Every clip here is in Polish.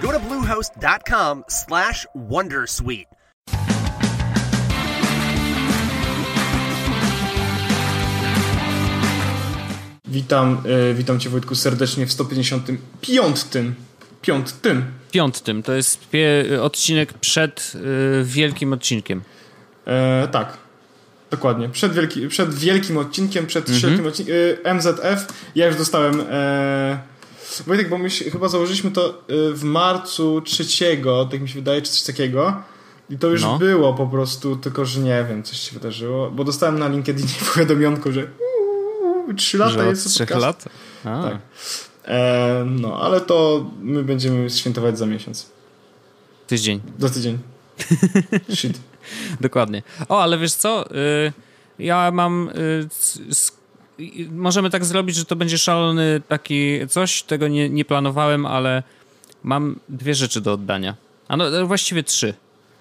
Go to bluehost.com slash wondersuite. Witam, y, witam Cię Wojtku serdecznie w 155. Piątym. Piątym. To jest pie- odcinek przed y, wielkim odcinkiem. E, tak. Dokładnie. Przed, wielki, przed wielkim odcinkiem, przed Mhm. wielkim odcinkiem. Y, MZF. Ja już dostałem. E, Wojtek, bo my się, chyba założyliśmy to y, w marcu trzeciego, tak mi się wydaje, czy coś takiego. I to już No. było po prostu, tylko że nie wiem, coś się wydarzyło. Bo dostałem na LinkedInie powiadomionko, że trzy lata Że jest trzech podcast. lat? A, Tak. E, no, ale to my będziemy świętować za miesiąc. Tydzień. Za tydzień. Shit. Dokładnie. O, ale wiesz co? Y, ja mam. Y, możemy tak zrobić, że to będzie szalony taki coś. Tego nie, nie planowałem, ale mam dwie rzeczy do oddania. A no, e, właściwie trzy.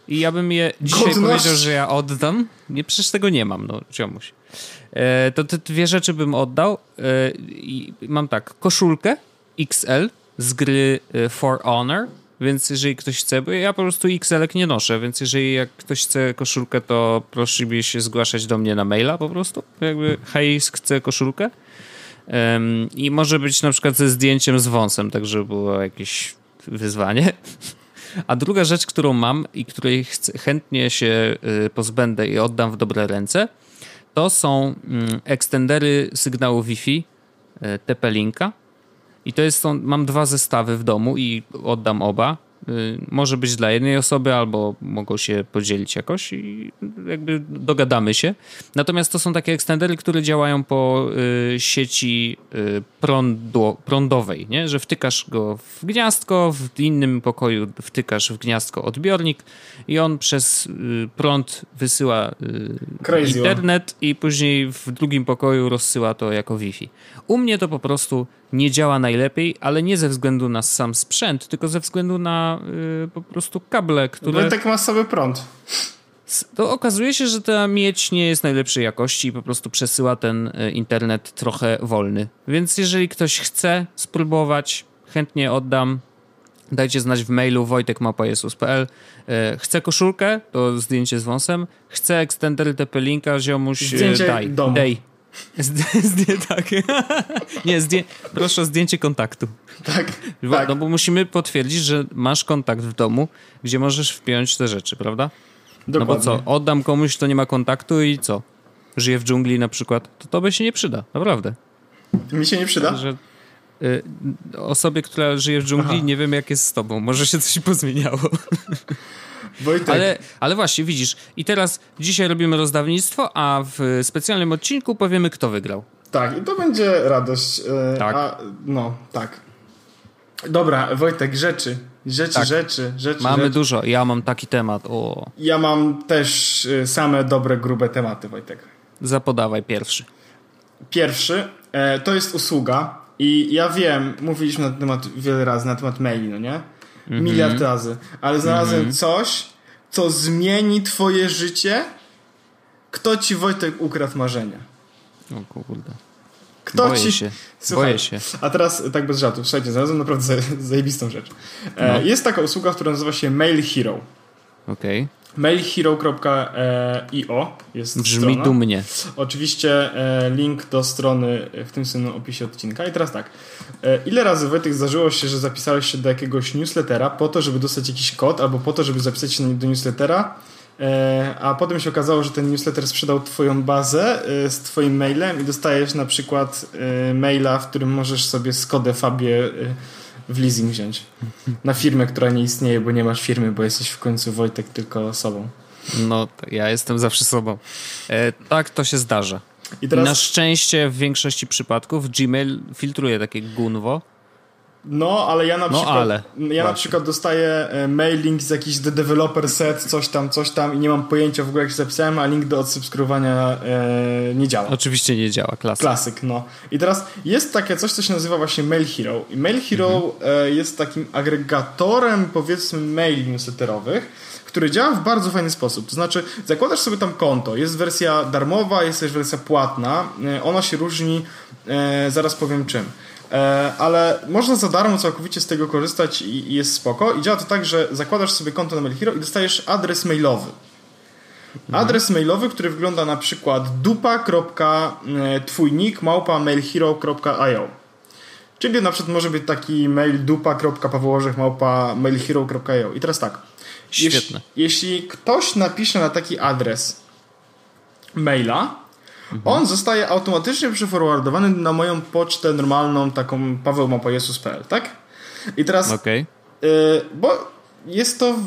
I ja bym je dzisiaj Godność. powiedział, że ja oddam. Nie, przecież tego nie mam, no, ciomuś. E, to te dwie rzeczy bym oddał. E, i mam tak, koszulkę XL z gry e, For Honor, więc jeżeli ktoś chce, bo ja po prostu XL-ek nie noszę, więc jeżeli jak ktoś chce koszulkę, to proszę się zgłaszać do mnie na maila po prostu. Jakby hej, chce koszulkę. Em, I może być na przykład ze zdjęciem z wąsem, tak żeby było jakieś wyzwanie. A druga rzecz, którą mam i której chcę, chętnie się y, pozbędę i oddam w dobre ręce, to są mm, ekstendery sygnału Wi-Fi y, TP-Linka. I to jest, mam dwa zestawy w domu i oddam oba. Y, Może być dla jednej osoby, albo mogą się podzielić jakoś i jakby dogadamy się. Natomiast to są takie ekstendery, które działają po y, sieci y, prądu, prądowej, nie? że wtykasz go w gniazdko, w innym pokoju wtykasz w gniazdko odbiornik i on przez prąd wysyła internet i później w drugim pokoju rozsyła to jako Wi-Fi. U mnie to po prostu nie działa najlepiej, ale nie ze względu na sam sprzęt, tylko ze względu na y, po prostu kable, które... Wojtek ma sobie prąd. To okazuje się, że ta miedź nie jest najlepszej jakości i po prostu przesyła ten y, internet trochę wolny. Więc jeżeli ktoś chce spróbować, chętnie oddam. Dajcie znać w mailu wojtekmapajesus.pl Y, Chcę koszulkę, to zdjęcie z wąsem. Chcę ekstendery TP-Linka, ziomuś, y, Zdjęcie daj. domu. Daj. Zd- zdję, tak. Nie, zdję, proszę o zdjęcie kontaktu. Tak, Bo, tak. No bo musimy potwierdzić, że masz kontakt w domu, gdzie możesz wpiąć te rzeczy, prawda? No Dokładnie. bo co, oddam komuś, kto nie ma kontaktu i co? Żyje w dżungli na przykład, to to by się nie przyda, naprawdę. Mi się nie przyda? Że y, osobie, która żyje w dżungli, Aha. nie wiem jak jest z tobą, może się coś pozmieniało. Wojtek, Ale, ale właśnie, widzisz, i teraz dzisiaj robimy rozdawnictwo, a w specjalnym odcinku powiemy, kto wygrał. tak, i to będzie radość. e, Tak. A, no, tak. Dobra, Wojtek, rzeczy. Rzeczy, Tak. rzeczy, rzeczy. Mamy rzeczy. dużo, ja mam taki temat, o, Ja mam też e, same dobre, grube tematy, Wojtek. zapodawaj pierwszy. Pierwszy e, to jest usługa i ja wiem, mówiliśmy na temat wiele razy, na temat maili, no nie? Mhm. Miliard razy, ale znalazłem coś, co zmieni twoje życie. Kto ci Wojtek ukradł marzenia? O kurde. Kto Boję ci... się, Słuchaj, boję się. A teraz tak bez żartów, słuchajcie, znalazłem naprawdę zaje- zajebistą rzecz. E, No. Jest taka usługa, która nazywa się Mail Hero. Okej, mailhero.io jest brzmi strona. dumnie. Oczywiście e, link do strony w tym samym opisie odcinka. I teraz tak. E, ile razy Wojtek zdarzyło się, że zapisałeś się do jakiegoś newslettera po to, żeby dostać jakiś kod, albo po to, żeby zapisać się do newslettera, e, a potem się okazało, że ten newsletter sprzedał twoją bazę z twoim mailem i dostajesz na przykład maila, w którym możesz sobie Skodę Fabię e, w leasing wziąć. Na firmę, która nie istnieje, bo nie masz firmy, bo jesteś w końcu Wojtek tylko osobą. No, ja jestem zawsze sobą. E, tak, to się zdarza. I teraz... Na szczęście w większości przypadków Gmail filtruje takie gunwo. No, ale ja na No, przykład, ale. ja na przykład dostaję e, mailing z jakiś the developer set, coś tam, coś tam i nie mam pojęcia w ogóle jak się zapisałem, a link do odsubskrybowania e, nie działa. Oczywiście nie działa, klasa. Klasyk, no. I teraz jest takie coś, co się nazywa właśnie Mail Hero. I Mail Hero e, jest takim agregatorem, powiedzmy, maili newsletterowych, który działa w bardzo fajny sposób. To znaczy, zakładasz sobie tam konto. Jest wersja darmowa, jest też wersja płatna. E, ona się różni, e, zaraz powiem czym. E, ale można za darmo całkowicie z tego korzystać i, jest spoko. I działa to tak, że zakładasz sobie konto na Mail Hero i dostajesz adres mailowy. Adres mailowy, który wygląda na przykład dupa.twójnik małpa mailhero.io Czyli na przykład może być taki mail dupa.pawołożech małpa mailhero.io I teraz tak. Świetne. Jeśli, jeśli ktoś napisze na taki adres maila, on zostaje automatycznie przeforwardowany na moją pocztę normalną, taką pawełmapajesus.pl, tak? I teraz Okej. Y, bo jest to w,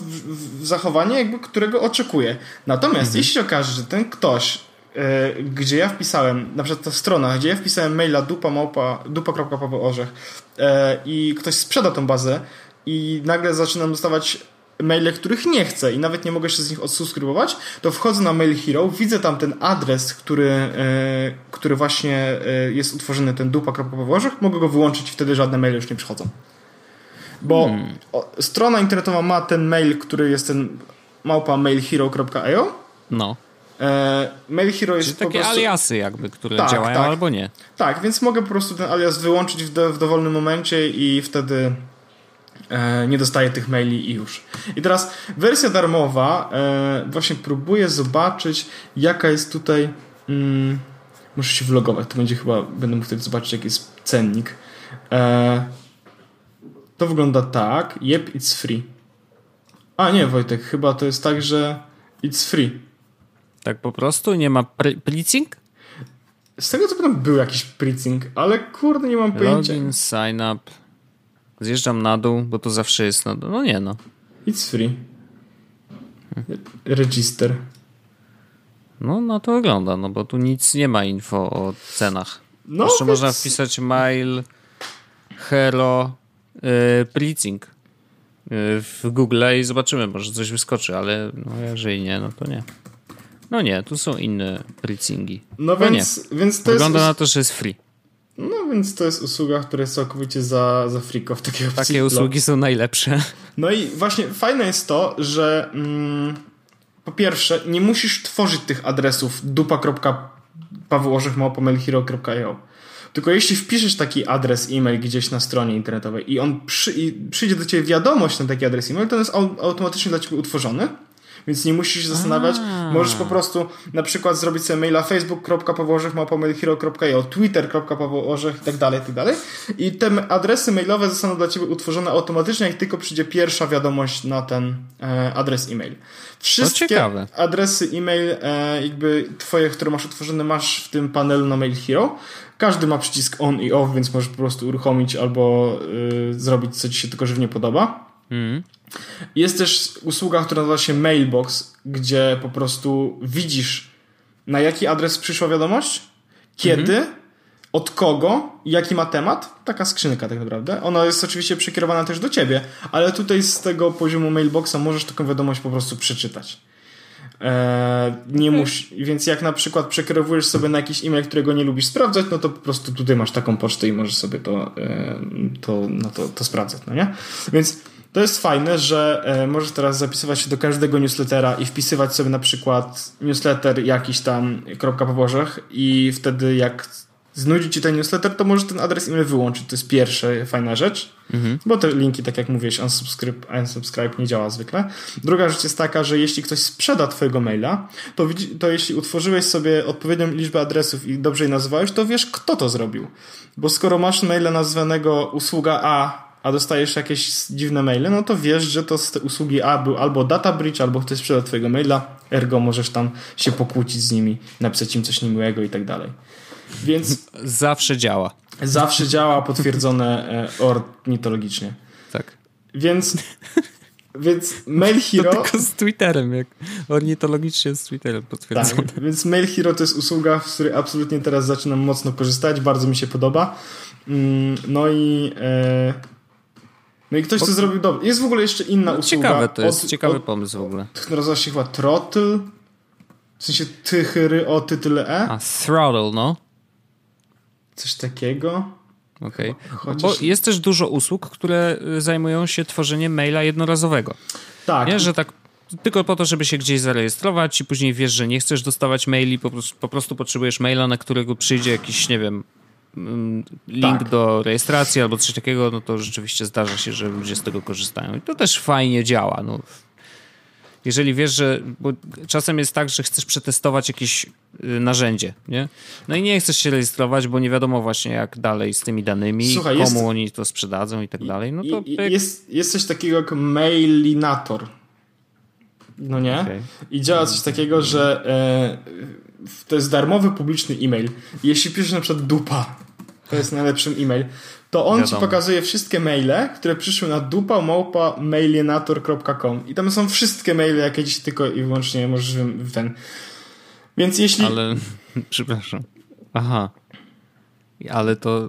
w zachowanie, jakby, którego oczekuję. Natomiast jeśli się okaże, że ten ktoś, y, gdzie ja wpisałem, na przykład ta strona, gdzie ja wpisałem maila dupa małpa, dupa.pawełorzech y, i ktoś sprzeda tą bazę i nagle zaczynam dostawać maile, których nie chcę i nawet nie mogę się z nich odsubskrybować, to wchodzę na Mail Hero, widzę tam ten adres, który, y, który właśnie y, jest utworzony, ten dupa.pawełorzech, mogę go wyłączyć i wtedy żadne maile już nie przychodzą. Bo o, strona internetowa ma ten mail, który jest ten małpa mailhero.io. No. E, Mail Hero jest Czyli takie prostu... aliasy jakby, które Tak, działają tak. albo nie. Tak, więc mogę po prostu ten alias wyłączyć w, do, w dowolnym momencie i wtedy e, nie dostaję tych maili i już. I teraz wersja darmowa, e, właśnie próbuję zobaczyć, jaka jest tutaj. Mm, muszę się wlogować, to będzie chyba, będę mógł wtedy zobaczyć, jaki jest cennik. E, to wygląda tak. Yep, it's free. A nie, Wojtek, chyba to jest tak, że it's free. Tak po prostu? Nie ma pr- plicing? Z tego co pamiętam był jakiś preaching, ale kurde nie mam pojęcia. Login, sign up. Zjeżdżam na dół, bo to zawsze jest na dół. No nie no. It's free. Register. No na to wygląda, no bo tu nic nie ma info o cenach. No, Jeszcze więc- można wpisać mail, hero, yy, plicing yy, w Google i zobaczymy, może coś wyskoczy, ale no, jeżeli nie, no to nie. No nie, tu są inne plicingi. No No więc, więc to jest. Wygląda us- na to, że jest free. No więc to jest usługa, która jest całkowicie za, za takiego Takie usługi są najlepsze. No i właśnie fajne jest to, że mm, po pierwsze, nie musisz tworzyć tych adresów dupa.pawełorzechmałpomailhero.io tylko jeśli wpiszesz taki adres e-mail gdzieś na stronie internetowej i on przy, i przyjdzie do ciebie wiadomość na taki adres e-mail, to on jest au, automatycznie dla ciebie utworzony. Więc nie musisz się zastanawiać. A. Możesz po prostu na przykład zrobić sobie maila facebook.pawołorzech.mailhero.io twitter.pawołorzech i tak dalej, i tak dalej. I te adresy mailowe zostaną dla ciebie utworzone automatycznie, jak tylko przyjdzie pierwsza wiadomość na ten e, adres e-mail. Wszystkie adresy e-mail e, jakby twoje, które masz utworzone, masz w tym panelu na Mail Hero. Każdy ma przycisk on i off, więc możesz po prostu uruchomić albo y, zrobić, co ci się tylko żywnie podoba. Mhm. Jest też usługa, która nazywa się Mailbox, gdzie po prostu widzisz, na jaki adres przyszła wiadomość, kiedy, od kogo, jaki ma temat. Taka skrzynka tak naprawdę. Ona jest oczywiście przekierowana też do ciebie, ale tutaj z tego poziomu Mailboxa możesz taką wiadomość po prostu przeczytać. Eee, nie musi, więc jak na przykład przekierowujesz sobie na jakiś e-mail, którego nie lubisz sprawdzać, no to po prostu tutaj masz taką pocztę i możesz sobie to, e, to, no to, to sprawdzać, no nie? Więc to jest fajne, że e, możesz teraz zapisywać się do każdego newslettera i wpisywać sobie na przykład newsletter jakiś tam kropka po włożach i wtedy jak znudzi ci ten newsletter, to możesz ten adres e-mail wyłączyć. To jest pierwsza fajna rzecz, bo te linki, tak jak mówiłeś, unsubscribe, unsubscribe nie działa zwykle. Druga rzecz jest taka, że jeśli ktoś sprzeda twojego maila, to, widzi, to jeśli utworzyłeś sobie odpowiednią liczbę adresów i dobrze je nazwałeś, to wiesz, kto to zrobił. Bo skoro masz maila nazwanego usługa A, a dostajesz jakieś dziwne maile, no to wiesz, że to z usługi A był albo data breach, albo ktoś sprzedał twojego maila, ergo możesz tam się pokłócić z nimi, napisać im coś niemiłego i tak dalej. Więc Zawsze działa. zawsze działa potwierdzone e, ornitologicznie. Tak. Więc, więc Mail To Hero. tylko z Twitterem, jak ornitologicznie z Twitterem potwierdzone. Tak, więc Mail Hero to jest usługa, z której absolutnie teraz zaczynam mocno korzystać, bardzo mi się podoba. Mm, No i e, No i ktoś to zrobił dobrze. Jest w ogóle jeszcze inna No, usługa. ciekawe to jest, od- ciekawy od- pomysł w ogóle. Nazywa się chyba Throttle. W sensie tychyry o tytule E. A, throttle, no. Coś takiego. Okej. Chociaż- Bo jest też dużo usług, które y, zajmują się tworzeniem maila jednorazowego. Tak. Nie, że tak tylko po to, żeby się gdzieś zarejestrować i później wiesz, że nie chcesz dostawać maili, po prostu, po prostu potrzebujesz maila, na którego przyjdzie jakiś, nie wiem, link Tak. do rejestracji albo coś takiego, no to rzeczywiście zdarza się, że ludzie z tego korzystają. I to też fajnie działa. No. Jeżeli wiesz, że. Bo czasem jest tak, że chcesz przetestować jakieś y, narzędzie, nie? No i nie chcesz się rejestrować, bo nie wiadomo właśnie jak dalej z tymi danymi, Słuchaj, komu jest- oni to sprzedadzą i tak dalej. No to pyk. jest, jest coś takiego jak Mailinator. No nie? Okej. I działa coś takiego, że e, to jest darmowy publiczny e-mail. Jeśli piszesz na przykład dupa, to jest najlepszy e-mail, to on ci Wiadomo. pokazuje wszystkie maile, które przyszły na dupa małpa i tam są wszystkie maile, jakie ci tylko i wyłącznie możesz wy- ten. Więc jeśli Ale. Przepraszam. Aha. Ale to.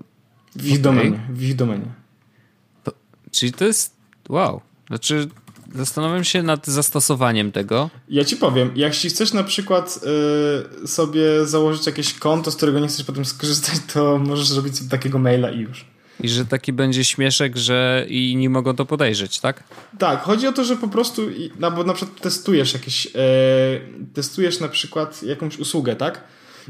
w ich okej. domenie, w ich domenie. Czyli to jest. Wow. Znaczy. Zastanawiam się nad zastosowaniem tego. Ja ci powiem, jeśli chcesz na przykład y, sobie założyć jakieś konto, z którego nie chcesz potem skorzystać, to możesz zrobić sobie takiego maila i już. I że taki będzie śmieszek, że i nie mogą to podejrzeć, tak? Tak, chodzi o to, że po prostu, no bo na przykład testujesz jakieś, e, testujesz na przykład jakąś usługę, tak?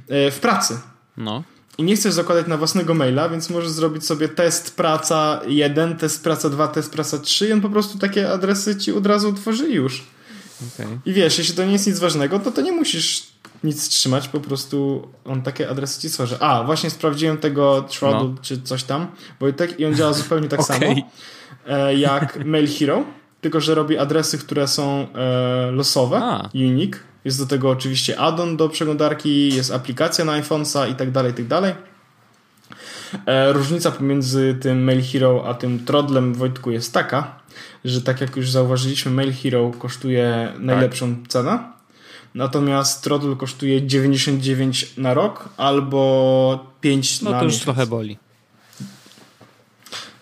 E, w pracy. No. I nie chcesz zakładać na własnego maila, więc możesz zrobić sobie test praca 1, test praca 2, test praca 3 i on po prostu takie adresy ci od razu utworzy i już. Okej. I wiesz, jeśli to nie jest nic ważnego, to to nie musisz nic trzymać, po prostu on takie adresy ci tworzy. A, właśnie sprawdziłem tego Trouble No. czy coś tam, Wojtek, i on działa zupełnie tak samo Okej. e, jak Mail Hero, tylko że robi adresy, które są e, losowe, A. unique. Jest do tego oczywiście add-on do przeglądarki, jest aplikacja na iPhone'a i tak dalej, i tak dalej. E, różnica pomiędzy tym Mail Hero a tym Trodlem Wojtku jest taka, że tak jak już zauważyliśmy, Mail Hero kosztuje najlepszą cenę, natomiast Trodl kosztuje 99 na rok albo 5 No na to już miesiąc. trochę boli.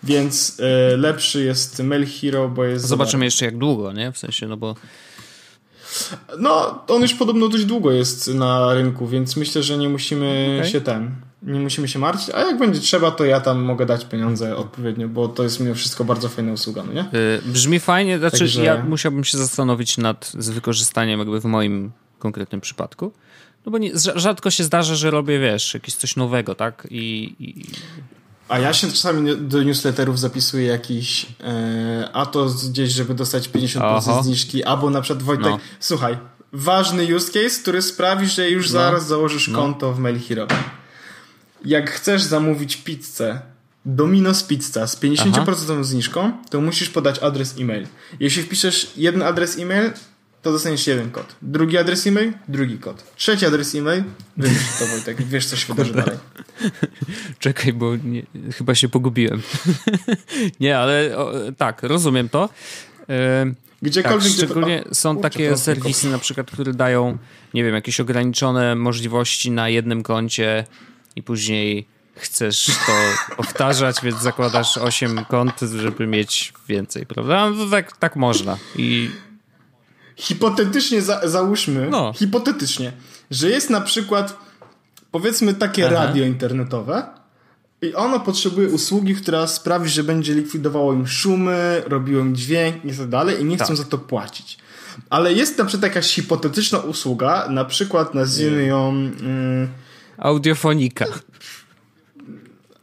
Więc e, lepszy jest Mail Hero, bo jest. Zobaczymy jeszcze jak długo, nie? W sensie, no bo. No, on już podobno dość długo jest na rynku, więc myślę, że nie musimy Okej. się ten. Nie musimy się martwić, a jak będzie trzeba, to ja tam mogę dać pieniądze odpowiednio, bo to jest mimo wszystko bardzo fajna usługa, no nie? y, brzmi fajnie, znaczy Także- ja musiałbym się zastanowić nad z wykorzystaniem jakby w moim konkretnym przypadku. No bo nie, rza- rzadko się zdarza, że robię, wiesz, jakieś coś nowego, tak? I, i A ja się czasami do newsletterów zapisuję jakiś, e, a to gdzieś, żeby dostać 50% Oho. zniżki, albo na przykład Wojtek, No. słuchaj, ważny use case, który sprawi, że już zaraz założysz konto w Mail Hero. Jak chcesz zamówić pizzę Domino's Pizza z 50% zniżką, to musisz podać adres e-mail. Jeśli wpiszesz jeden adres e-mail, to dostaniesz jeden kod. Drugi adres e-mail, drugi kod. Trzeci adres e-mail, wymyśl to Wojtek, wiesz co się wydarzy dalej. czekaj, bo nie, chyba się pogubiłem. nie, ale o, tak, rozumiem to. Y, Tak, Gdziekolwiek, gdzie- szczególnie o, są kurczę, takie to serwisy na przykład, które dają, nie wiem, jakieś ograniczone możliwości na jednym koncie i później chcesz to powtarzać, więc zakładasz 8 kont, żeby mieć więcej, prawda? No to tak, tak można. I Hipotetycznie za, załóżmy, No. hipotetycznie, że jest na przykład powiedzmy takie Aha. radio internetowe i ono potrzebuje usługi, która sprawi, że będzie likwidowało im szumy, robiło im dźwięk i tak dalej i nie chcą Tak. za to płacić. Ale jest na przykład jakaś hipotetyczna usługa, na przykład nazwijmy ją mm, audiofonika.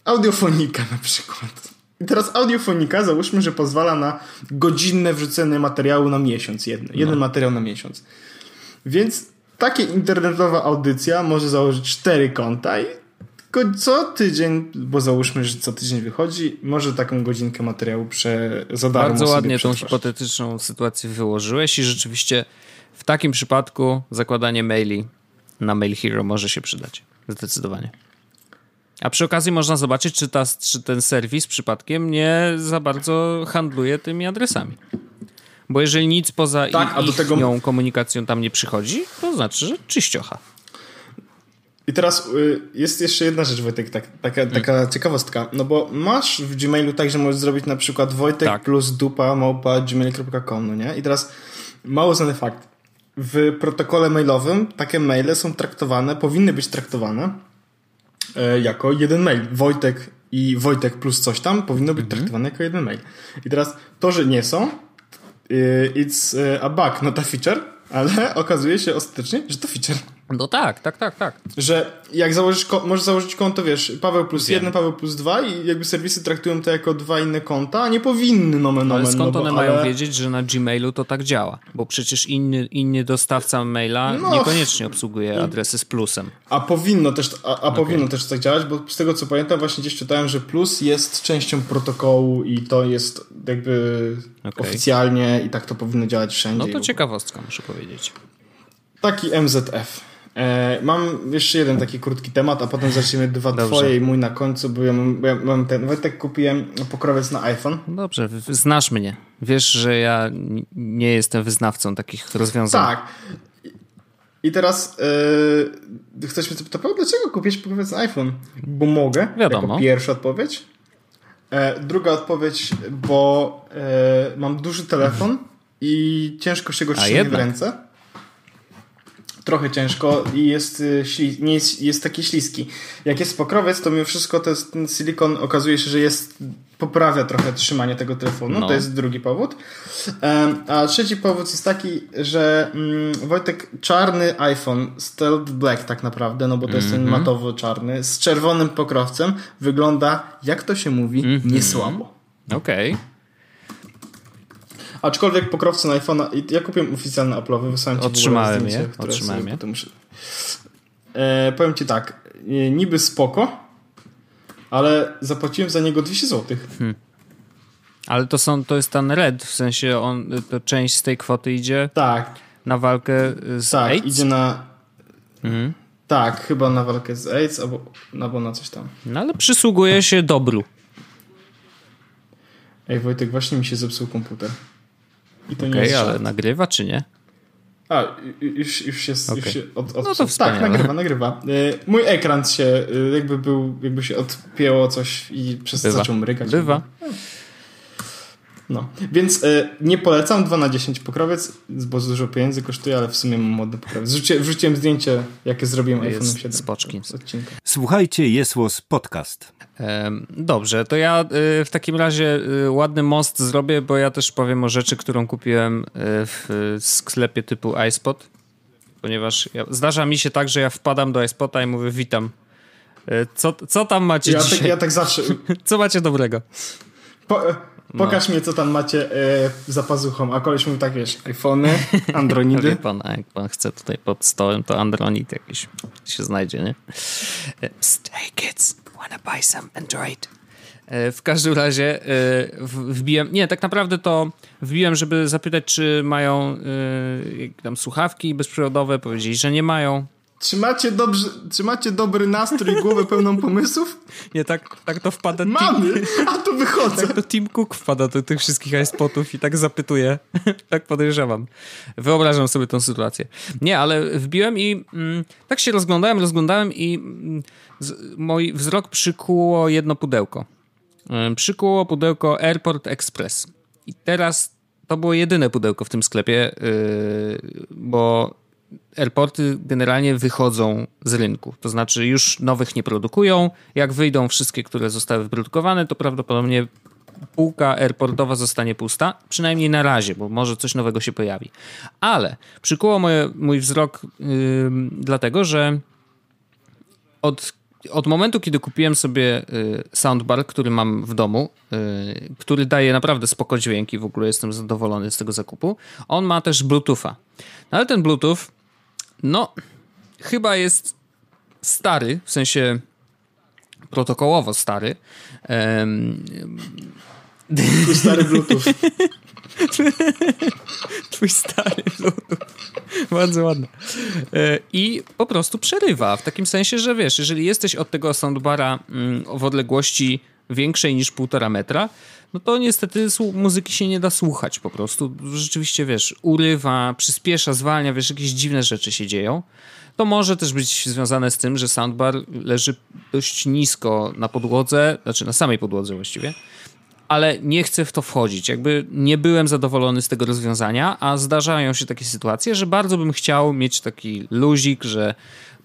audiofonika na przykład. I teraz audiofonika załóżmy, że pozwala na godzinne wrzucenie materiału na miesiąc. Jeden, jeden materiał na miesiąc. Więc takie internetowa audycja może założyć cztery konta i co tydzień, bo załóżmy, że co tydzień wychodzi, może taką godzinkę materiału prze, za darmo Bardzo ładnie tą hipotetyczną sytuację wyłożyłeś i rzeczywiście w takim przypadku zakładanie maili na Mail Hero może się przydać. Zdecydowanie. A przy okazji można zobaczyć, czy, ta, czy ten serwis przypadkiem nie za bardzo handluje tymi adresami. Bo jeżeli nic poza Tak, ich, tego- komunikacją tam nie przychodzi, to znaczy, że czyściocha. I teraz y, jest jeszcze jedna rzecz, Wojtek, tak, taka, taka ciekawostka. No bo masz w Gmailu tak, że możesz zrobić na przykład Wojtek Tak. plus dupa małpa gmail.com, no nie? I teraz mało znany fakt. W protokole mailowym takie maile są traktowane, powinny być traktowane jako jeden mail. Wojtek i Wojtek plus coś tam powinno być traktowane jako jeden mail. I teraz to, że nie są, y, it's y, a bug, not a feature, ale okazuje się ostatecznie, że to feature. No tak, tak, tak, tak. Że jak założysz, możesz założyć konto, wiesz, Paweł plus Wiem. jeden, Paweł plus dwa i jakby serwisy traktują to jako dwa inne konta, a nie powinny nomen No, Ale skąd no, bo- one mają ale- wiedzieć, że na Gmailu to tak działa? Bo przecież inny, inny dostawca maila No. niekoniecznie obsługuje adresy z plusem. A powinno też, a, a powinno też tak działać, bo z tego co pamiętam właśnie gdzieś czytałem, że plus jest częścią protokołu i to jest jakby Okej. oficjalnie i tak to powinno działać wszędzie. No to ciekawostka, muszę powiedzieć. Taki MZF. E, mam jeszcze jeden taki krótki temat, a potem zaczniemy dwa Dobrze. twoje i mój na końcu, bo ja mam, ja mam ten, Wojtek kupiłem pokrowiec na iPhone. Dobrze, znasz mnie. Wiesz, że ja nie jestem wyznawcą takich rozwiązań. Tak. I- teraz yy, ktoś mnie zapytał, dlaczego kupiłeś pokrowiec na iPhone? Bo mogę, Wiadomo. jako pierwsza odpowiedź. E, druga odpowiedź, bo e, mam duży telefon i ciężko się go trzyma w ręce. Trochę ciężko i jest, y, śli, nie jest, jest taki śliski. Jak jest pokrowiec, to mimo wszystko to jest, ten silikon okazuje się, że jest poprawia trochę trzymanie tego telefonu. No. To jest drugi powód. A trzeci powód jest taki, że mm, Wojtek, czarny iPhone, Stealth Black tak naprawdę, no bo to jest ten Mhm. matowo-czarny, z czerwonym pokrowcem, wygląda, jak to się mówi, Mhm. niesłabo. Okej. Aczkolwiek pokrowce na iPhone'a, ja kupiłem oficjalny Apple'owy, wysłałem ci Otrzymałem zdjęcie, je, otrzymałem je. muszę... E, powiem ci tak, e, niby spoko, ale zapłaciłem za niego 200 zł. Ale to są, to jest ten red, w sensie on, to część z tej kwoty idzie Tak, na walkę z tak, AIDS? idzie na... Mhm. Tak, chyba na walkę z AIDS, albo, albo na coś tam. No ale przysługuje się dobru. Ej Wojtek, właśnie mi się zepsuł komputer. I to nie Okej, jest ale żart. nagrywa czy nie? A, już, już się, już Okej. się od, od, No to wspaniale. Tak, nagrywa, nagrywa. Y, Mój ekran się y, jakby był, jakby się odpięło coś i przez Bywa. zaczął mrygać. Bywa. No, więc y, nie polecam 2 na 10 pokrowiec, bo dużo pieniędzy kosztuje, ale w sumie mam modny pokrowiec. Wrzuciłem, wrzuciłem zdjęcie, jakie zrobiłem Jest iPhone 7. spoczki. z odcinka. Słuchajcie, Jesłos Podcast. Em, Dobrze, to ja y, w takim razie y, ładny most zrobię, bo ja też powiem o rzeczy, którą kupiłem w sklepie typu iSpot, ponieważ ja, zdarza mi się tak, że ja wpadam do iSpota i mówię witam. Co, co tam macie Ja dzisiaj? tak, ja tak zawsze... Co macie dobrego? Po, No. pokaż mi, co tam macie e, za pazuchą. A koleś mówi tak, wiesz, iPhony, Androidy. Wie pan, a jak pan chce tutaj pod stołem, to Android jakiś się znajdzie, nie? E, hey kids, wanna buy some Android? E, W każdym razie e, wbiłem, nie, tak naprawdę to wbiłem, żeby zapytać, czy mają tam słuchawki bezprzewodowe, powiedzieli, że nie mają. Czy macie, dobrze, czy macie dobry nastrój i głowę pełną pomysłów? Nie, tak, tak to wpada Mamy, a tu wychodzę. tak to Tim Cook wpada do tych wszystkich iSpotów i tak zapytuje. tak podejrzewam. Wyobrażam sobie tą sytuację. Nie, ale wbiłem i mm, tak się rozglądałem, rozglądałem i mm, z, mój wzrok przykuło jedno pudełko. Ym, Przykuło pudełko Airport Express. I teraz to było jedyne pudełko w tym sklepie, yy, bo airporty generalnie wychodzą z rynku. To znaczy już nowych nie produkują. Jak wyjdą wszystkie, które zostały wyprodukowane, to prawdopodobnie półka airportowa zostanie pusta, przynajmniej na razie, bo może coś nowego się pojawi. Ale przykuło moje, mój wzrok yy, dlatego, że od, od momentu, kiedy kupiłem sobie y, soundbar, który mam w domu, y, który daje naprawdę spoko dźwięki, w ogóle jestem zadowolony z tego zakupu, on ma też Bluetootha. No ale ten Bluetooth, no, chyba jest stary, w sensie protokołowo stary. Em, Twój stary Bluetooth. Twój stary Bluetooth. Bardzo ładne. E, I po prostu przerywa. W takim sensie, że wiesz, jeżeli jesteś od tego soundbara mm, w odległości większej niż półtora metra, no to niestety muzyki się nie da słuchać po prostu. Rzeczywiście, wiesz, urywa, przyspiesza, zwalnia, wiesz, jakieś dziwne rzeczy się dzieją. To może też być związane z tym, że soundbar leży dość nisko na podłodze, znaczy na samej podłodze właściwie, ale nie chcę w to wchodzić. Jakby nie byłem zadowolony z tego rozwiązania, a zdarzają się takie sytuacje, że bardzo bym chciał mieć taki luzik, że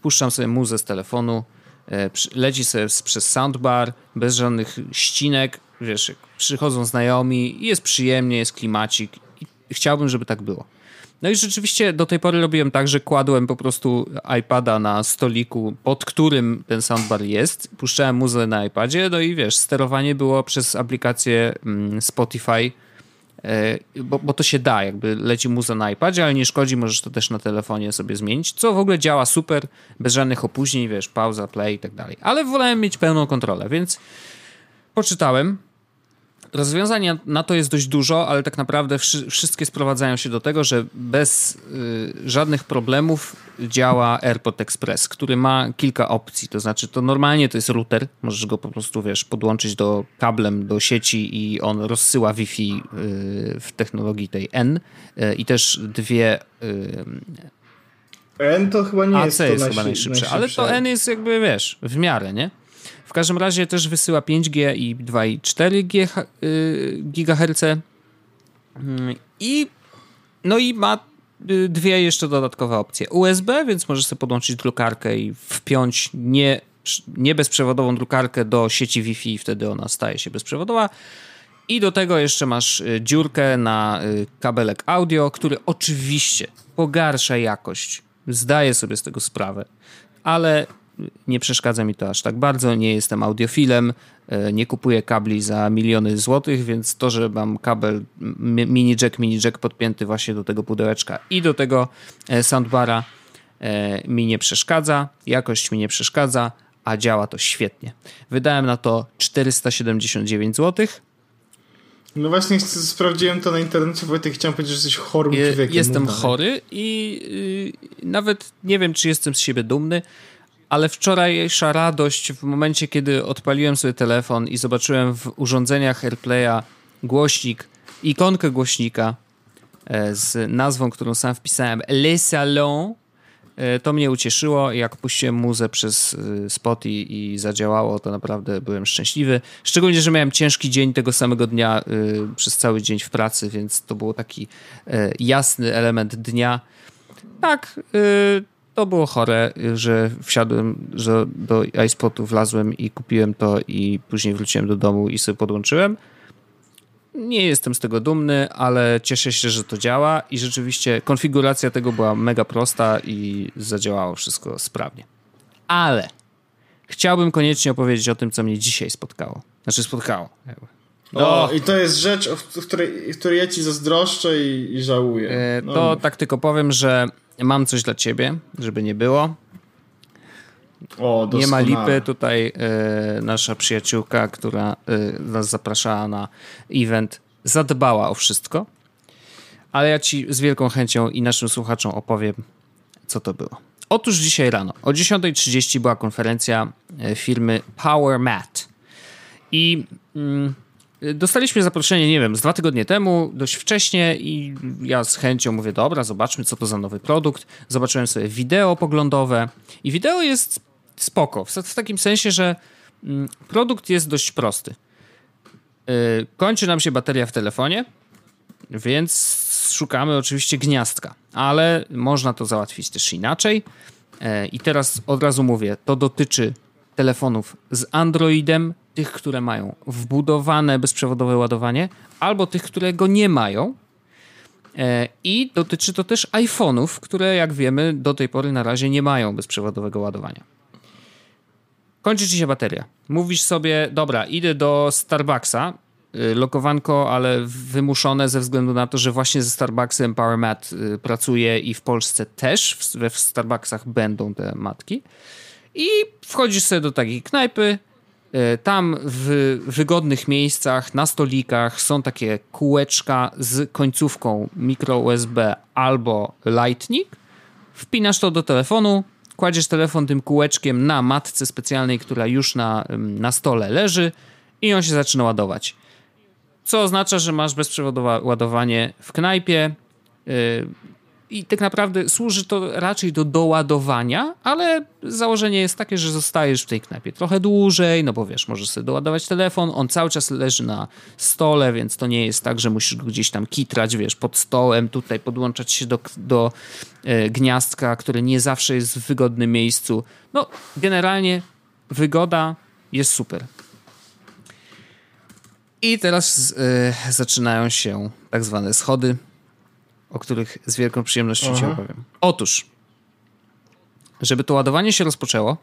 puszczam sobie muzę z telefonu, e, leci sobie przez soundbar, bez żadnych ścinek, wiesz, przychodzą znajomi, jest przyjemnie, jest klimacik i chciałbym, żeby tak było. No i rzeczywiście do tej pory robiłem tak, że kładłem po prostu iPada na stoliku, pod którym ten soundbar jest, puszczałem muzę na iPadzie, no i wiesz, sterowanie było przez aplikację mm, Spotify, e, bo, bo to się da, jakby leci muza na iPadzie, ale nie szkodzi, możesz to też na telefonie sobie zmienić, co w ogóle działa super, bez żadnych opóźnień, wiesz, pauza, play i tak dalej. Ale wolałem mieć pełną kontrolę, więc poczytałem, rozwiązań na to jest dość dużo, ale tak naprawdę wszy wszystkie sprowadzają się do tego, że bez y, żadnych problemów działa AirPod Express, który ma kilka opcji. To znaczy, to normalnie to jest router, możesz go po prostu, wiesz, podłączyć do kablem do sieci i on rozsyła Wi-Fi y, w technologii tej N y, i też dwie y, N to chyba nie AC jest, to jest chyba najszybsze, ale to N jest jakby, wiesz, w miarę, nie? W każdym razie też wysyła 5G i 2,4 GHz. Mm, I no i ma y, dwie jeszcze dodatkowe opcje. USB, więc możesz sobie podłączyć drukarkę i wpiąć nie, nie bezprzewodową drukarkę do sieci Wi-Fi i wtedy ona staje się bezprzewodowa. I do tego jeszcze masz y, dziurkę na y, kabelek audio, który oczywiście pogarsza jakość. Zdaję sobie z tego sprawę, ale nie przeszkadza mi to aż tak bardzo. Nie jestem audiofilem, e, nie kupuję kabli za miliony złotych, więc to, że mam kabel mini jack, mini jack podpięty właśnie do tego pudełeczka i do tego e, soundbara e, mi nie przeszkadza, jakość mi nie przeszkadza, a działa to świetnie. Wydałem na to 479 zł. No właśnie sprawdziłem to na internecie, Wojtek, chciałem powiedzieć, że jesteś chorym człowiekiem. Jestem chory i yy, nawet nie wiem, czy jestem z siebie dumny, ale wczorajsza radość w momencie, kiedy odpaliłem sobie telefon i zobaczyłem w urządzeniach AirPlaya głośnik, ikonkę głośnika e, z nazwą, którą sam wpisałem, Le Salon, e, to mnie ucieszyło. Jak puściłem muzę przez e, Spotify i zadziałało, to naprawdę byłem szczęśliwy. Szczególnie, że miałem ciężki dzień tego samego dnia przez cały dzień w pracy, więc to był taki jasny element dnia. Tak, to było chore, że wsiadłem, że do iSpotu wlazłem i kupiłem to i później wróciłem do domu i sobie podłączyłem. Nie jestem z tego dumny, ale cieszę się, że to działa i rzeczywiście konfiguracja tego była mega prosta i zadziałało wszystko sprawnie. Ale chciałbym koniecznie opowiedzieć o tym, co mnie dzisiaj spotkało. Znaczy spotkało. No. O, i to jest rzecz, w której, w której ja ci zazdroszczę i, i żałuję. E, no. To tak tylko powiem, że mam coś dla ciebie, żeby nie było. O, nie ma lipy. Tutaj y, nasza przyjaciółka, która y, nas zapraszała na event, zadbała o wszystko. Ale ja ci z wielką chęcią i naszym słuchaczom opowiem, co to było. Otóż dzisiaj rano o 10.30 była konferencja firmy Power Mat. I mm, Dostaliśmy zaproszenie, nie wiem, z dwa tygodnie temu, dość wcześnie i ja z chęcią mówię, dobra, zobaczmy, co to za nowy produkt. Zobaczyłem sobie wideo poglądowe i wideo jest spoko, w takim sensie, że mm, produkt jest dość prosty. Y, kończy nam się bateria w telefonie, więc szukamy oczywiście gniazdka, ale można to załatwić też inaczej. Y, I teraz od razu mówię, to dotyczy telefonów z Androidem tych, które mają wbudowane bezprzewodowe ładowanie, albo tych, które go nie mają. E, I dotyczy to też iPhone'ów, które, jak wiemy, do tej pory na razie nie mają bezprzewodowego ładowania. Kończy ci się bateria. Mówisz sobie, dobra, idę do Starbucksa, y, lokowanko, ale wymuszone ze względu na to, że właśnie ze Starbucksem PowerMat y, pracuje i w Polsce też we Starbucksach będą te matki. I wchodzisz sobie do takiej knajpy, tam w wygodnych miejscach, na stolikach są takie kółeczka z końcówką micro USB albo Lightning. Wpinasz to do telefonu, kładziesz telefon tym kółeczkiem na matce specjalnej, która już na, na stole leży i on się zaczyna ładować. co oznacza, że masz bezprzewodowe ładowanie w knajpie. I tak naprawdę służy to raczej do doładowania, ale założenie jest takie, że zostajesz w tej knajpie trochę dłużej, no bo wiesz, możesz sobie doładować telefon, on cały czas leży na stole, więc to nie jest tak, że musisz go gdzieś tam kitrać, wiesz, pod stołem, tutaj podłączać się do, do e, gniazdka, które nie zawsze jest w wygodnym miejscu. No, generalnie wygoda jest super. I teraz y, zaczynają się tak zwane schody, o których z wielką przyjemnością Aha. ci opowiem. Otóż, żeby to ładowanie się rozpoczęło,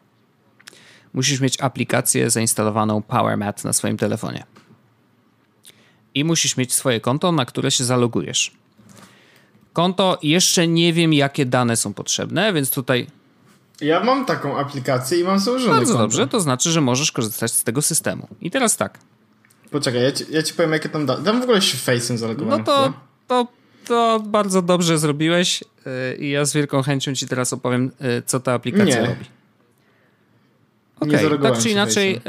musisz mieć aplikację zainstalowaną PowerMat na swoim telefonie. I musisz mieć swoje konto, na które się zalogujesz. Konto, jeszcze nie wiem, jakie dane są potrzebne, więc tutaj ja mam taką aplikację i mam założone Bardzo konto. dobrze, to znaczy, że możesz korzystać z tego systemu. I teraz tak. Poczekaj, ja ci, ja ci powiem, jakie tam da. Tam w ogóle się face'em zalogowałem. No to, to, to bardzo dobrze zrobiłeś yy, i ja z wielką chęcią ci teraz opowiem, yy, co ta aplikacja Nie. robi. Okay, tak czy inaczej,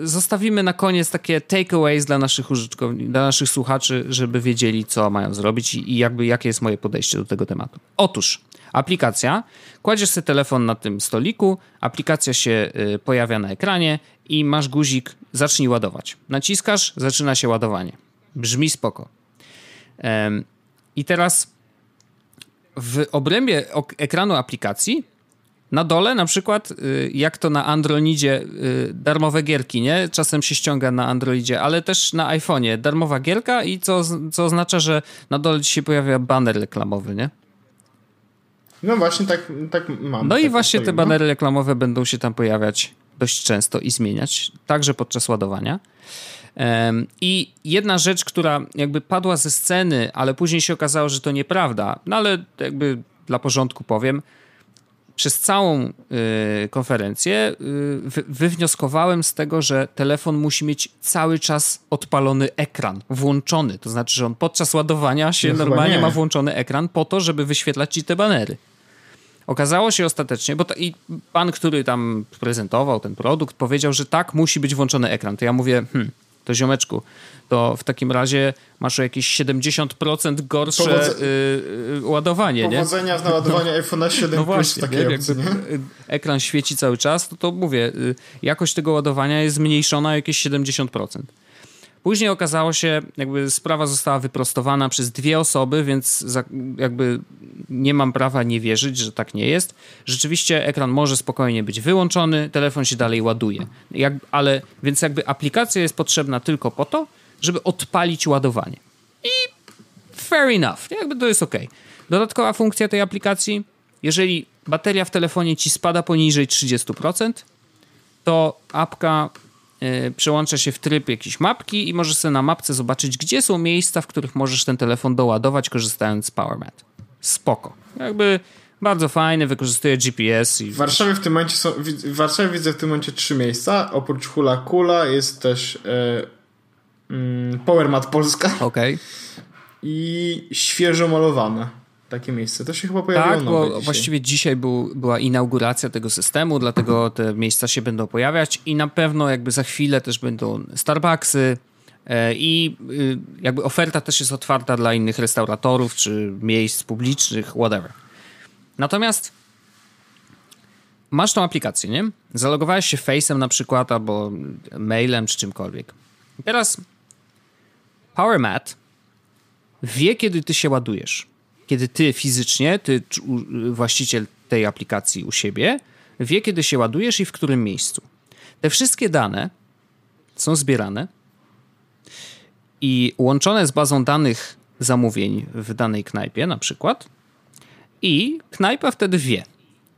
yy, zostawimy na koniec takie takeaways dla naszych użytkowników, dla naszych słuchaczy, żeby wiedzieli, co mają zrobić i, i jakby jakie jest moje podejście do tego tematu. Otóż, aplikacja, kładziesz sobie telefon na tym stoliku, aplikacja się y, pojawia na ekranie i masz guzik zacznij ładować. Naciskasz, zaczyna się ładowanie. Brzmi spoko. I teraz w obrębie ekranu aplikacji na dole na przykład, y, jak to na Androidzie, y, darmowe gierki, nie? Czasem się ściąga na Androidzie, ale też na iPhone'ie darmowa gierka i co, co oznacza, że na dole ci się pojawia banner reklamowy, nie? No właśnie, tak, tak mam. No tak i właśnie te no. banery reklamowe będą się tam pojawiać dość często i zmieniać, także podczas ładowania. I jedna rzecz, która jakby padła ze sceny, ale później się okazało, że to nieprawda, no ale jakby dla porządku powiem, przez całą y, konferencję y, wywnioskowałem z tego, że telefon musi mieć cały czas odpalony ekran, włączony. To znaczy, że on podczas ładowania się no normalnie ma włączony ekran po to, żeby wyświetlać ci te banery. Okazało się ostatecznie, bo to, i pan, który tam prezentował ten produkt, powiedział, że tak, musi być włączony ekran. To ja mówię, hmm, to ziomeczku, to w takim razie masz o jakieś 70% gorsze Powodze... y, y, ładowanie, Powodzenia nie? w naładowaniu no. iPhone'a 7 no właśnie, takiej nie? Opcji, nie? ekran świeci cały czas, to, to mówię, y, jakość tego ładowania jest zmniejszona o jakieś 70%. Później okazało się, jakby sprawa została wyprostowana przez dwie osoby, więc jakby nie mam prawa nie wierzyć, że tak nie jest. Rzeczywiście ekran może spokojnie być wyłączony, telefon się dalej ładuje. Jak, ale więc jakby aplikacja jest potrzebna tylko po to, żeby odpalić ładowanie. I fair enough, jakby to jest ok. Dodatkowa funkcja tej aplikacji, jeżeli bateria w telefonie ci spada poniżej 30%, to apka przełącza się w tryb jakiejś mapki i możesz sobie na mapce zobaczyć, gdzie są miejsca, w których możesz ten telefon doładować, korzystając z PowerMat. Spoko. Jakby bardzo fajny, wykorzystuje GPS. I... W Warszawie w tym momencie są, w Warszawie widzę w tym momencie trzy miejsca. Oprócz Hula Kula jest też e, mm, PowerMat Polska. Okej. Okay. I świeżo malowane takie miejsce. To się chyba pojawiło Tak, bo dzisiaj. właściwie dzisiaj był, była inauguracja tego systemu, dlatego te miejsca się będą pojawiać i na pewno jakby za chwilę też będą Starbucksy e, i y, jakby oferta też jest otwarta dla innych restauratorów czy miejsc publicznych, whatever. Natomiast masz tą aplikację, nie? Zalogowałeś się Face'em na przykład albo mailem czy czymkolwiek. I teraz PowerMat wie, kiedy ty się ładujesz kiedy ty fizycznie, ty właściciel tej aplikacji u siebie, wie, kiedy się ładujesz i w którym miejscu. Te wszystkie dane są zbierane i łączone z bazą danych zamówień w danej knajpie na przykład i knajpa wtedy wie.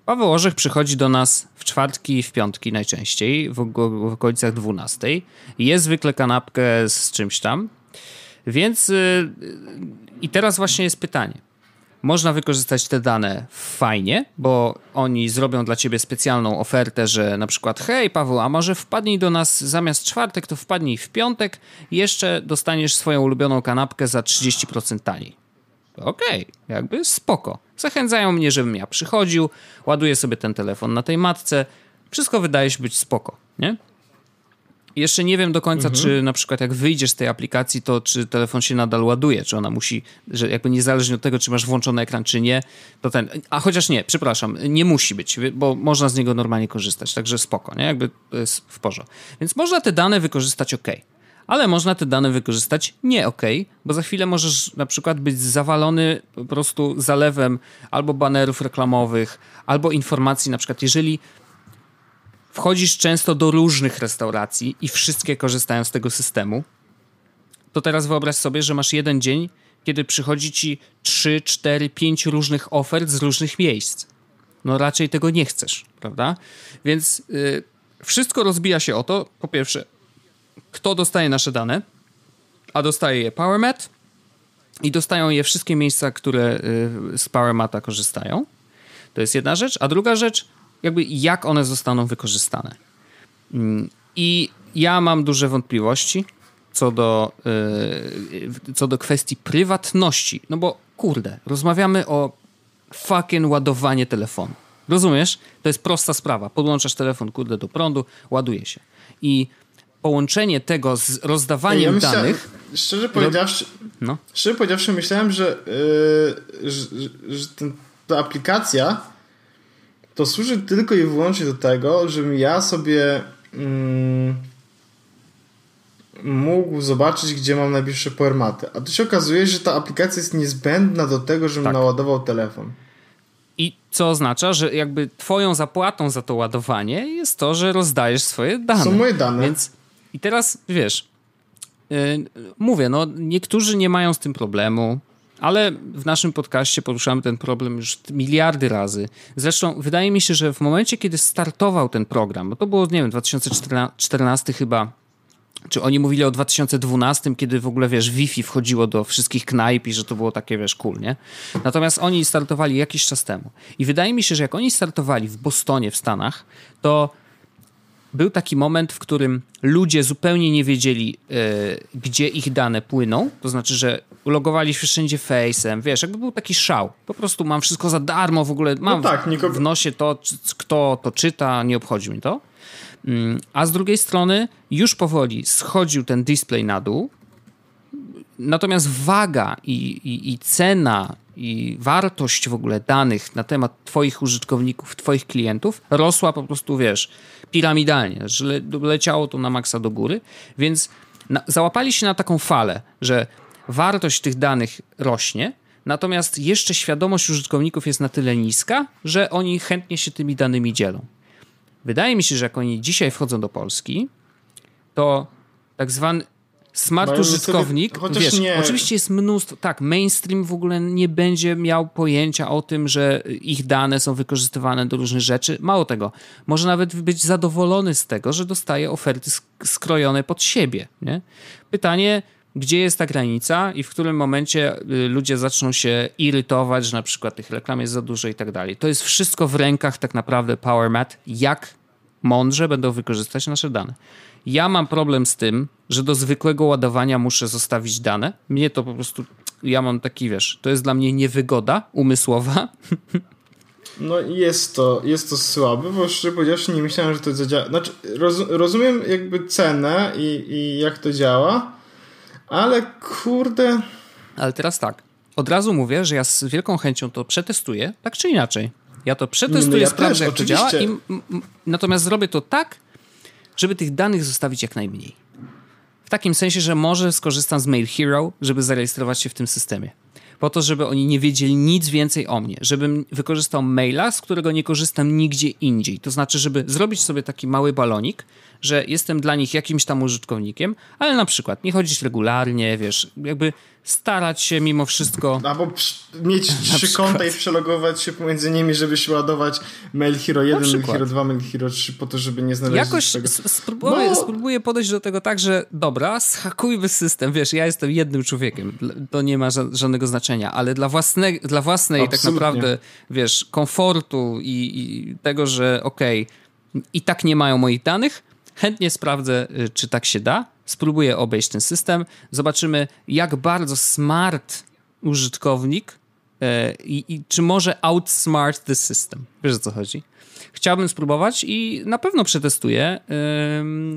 Paweł Orzech przychodzi do nas w czwartki w piątki najczęściej, w, w okolicach 12. Jest zwykle kanapkę z czymś tam. Więc yy, i teraz właśnie jest pytanie. Można wykorzystać te dane fajnie, bo oni zrobią dla ciebie specjalną ofertę, że na przykład hej Paweł, a może wpadnij do nas zamiast czwartek, to wpadnij w piątek, jeszcze dostaniesz swoją ulubioną kanapkę za 30% taniej. Okej, okay, jakby spoko. Zachęcają mnie, żebym ja przychodził, ładuję sobie ten telefon na tej matce. Wszystko wydaje się być spoko, nie? Jeszcze nie wiem do końca, mhm. czy na przykład jak wyjdziesz z tej aplikacji, to czy telefon się nadal ładuje, czy ona musi, że jakby niezależnie od tego, czy masz włączony ekran, czy nie, to ten, a chociaż nie, przepraszam, nie musi być, bo można z niego normalnie korzystać, także spoko, nie, jakby to jest w porządku. Więc można te dane wykorzystać ok, ale można te dane wykorzystać nie ok, bo za chwilę możesz na przykład być zawalony po prostu zalewem albo banerów reklamowych, albo informacji, na przykład jeżeli wchodzisz często do różnych restauracji i wszystkie korzystają z tego systemu, to teraz wyobraź sobie, że masz jeden dzień, kiedy przychodzi ci 3, 4, 5 różnych ofert z różnych miejsc. No raczej tego nie chcesz, prawda? Więc yy, wszystko rozbija się o to, po pierwsze, kto dostaje nasze dane, a dostaje je PowerMat i dostają je wszystkie miejsca, które yy, z PowerMata korzystają. To jest jedna rzecz. A druga rzecz, jakby jak one zostaną wykorzystane. Mm, I ja mam duże wątpliwości co do, yy, co do kwestii prywatności. No bo kurde, rozmawiamy o fucking ładowanie telefonu. Rozumiesz? To jest prosta sprawa. Podłączasz telefon, kurde, do prądu, ładuje się. I połączenie tego z rozdawaniem ja myślałem, danych. Szczerze powiedziawszy, no. szczerze powiedziawszy, myślałem, że, yy, że, że ten, ta aplikacja to służy tylko i wyłącznie do tego, żebym ja sobie mm, mógł zobaczyć, gdzie mam najbliższe powermaty. A tu się okazuje, że ta aplikacja jest niezbędna do tego, żebym tak. naładował telefon. I co oznacza, że jakby twoją zapłatą za to ładowanie jest to, że rozdajesz swoje dane. Są moje dane. Więc i teraz wiesz, yy, mówię, no niektórzy nie mają z tym problemu. Ale w naszym podcaście poruszamy ten problem już miliardy razy. Zresztą wydaje mi się, że w momencie, kiedy startował ten program, bo to było, nie wiem, 2014 chyba, czy oni mówili o 2012, kiedy w ogóle, wiesz, Wi-Fi wchodziło do wszystkich knajp i że to było takie, wiesz, cool, nie? Natomiast oni startowali jakiś czas temu. I wydaje mi się, że jak oni startowali w Bostonie w Stanach, to był taki moment, w którym ludzie zupełnie nie wiedzieli, e, gdzie ich dane płyną. To znaczy, że ulogowali się wszędzie face'em. Wiesz, jakby był taki szał. Po prostu mam wszystko za darmo, w ogóle mam no tak, nikogo... w nosie to, kto to czyta, nie obchodzi mi to. Mm, a z drugiej strony już powoli schodził ten display na dół. Natomiast waga i, i, i cena i wartość w ogóle danych na temat Twoich użytkowników, Twoich klientów rosła po prostu, wiesz, piramidalnie, że le, leciało to na maksa do góry, więc załapali się na taką falę, że wartość tych danych rośnie, natomiast jeszcze świadomość użytkowników jest na tyle niska, że oni chętnie się tymi danymi dzielą. Wydaje mi się, że jak oni dzisiaj wchodzą do Polski, to tak zwany smart użytkownik, sobie, wiesz, nie. oczywiście jest mnóstwo, tak, mainstream w ogóle nie będzie miał pojęcia o tym, że ich dane są wykorzystywane do różnych rzeczy. Mało tego, może nawet być zadowolony z tego, że dostaje oferty skrojone pod siebie. Nie? Pytanie, gdzie jest ta granica i w którym momencie y, ludzie zaczną się irytować, że na przykład tych reklam jest za dużo i tak dalej. To jest wszystko w rękach tak naprawdę PowerMat, jak mądrze będą wykorzystać nasze dane. Ja mam problem z tym, że do zwykłego ładowania muszę zostawić dane. Mnie to po prostu, ja mam taki, wiesz, to jest dla mnie niewygoda umysłowa. No jest to, jest to słabe, bo szczerze powiedziawszy nie myślałem, że to zadziała. Znaczy, roz, rozumiem jakby cenę i, i jak to działa, ale kurde... Ale teraz tak, od razu mówię, że ja z wielką chęcią to przetestuję, tak czy inaczej. Ja to przetestuję, no ja sprawdzę, jak to działa. I, natomiast zrobię to tak, żeby tych danych zostawić jak najmniej. W takim sensie, że może skorzystam z Mail Hero, żeby zarejestrować się w tym systemie. Po to, żeby oni nie wiedzieli nic więcej o mnie. Żebym wykorzystał maila, z którego nie korzystam nigdzie indziej. To znaczy, żeby zrobić sobie taki mały balonik, że jestem dla nich jakimś tam użytkownikiem, ale na przykład nie chodzić regularnie, wiesz, jakby starać się mimo wszystko. Albo mieć trzy konta i przelogować się pomiędzy nimi, żeby się ładować Mail Hero 1, Mail Hero 2, Mail Hero 3 po to, żeby nie znaleźć Jakoś tego. Spróbuję, no. spróbuję podejść do tego tak, że dobra, schakujmy system, wiesz, ja jestem jednym człowiekiem, to nie ma żadnego znaczenia, ale dla, własne, dla własnej tak naprawdę, wiesz, komfortu i, i tego, że okej, okay, i tak nie mają moich danych, chętnie sprawdzę, y, czy tak się da spróbuję obejść ten system. Zobaczymy, jak bardzo smart użytkownik e, i, i czy może outsmart the system. Wiesz o co chodzi? Chciałbym spróbować i na pewno przetestuję,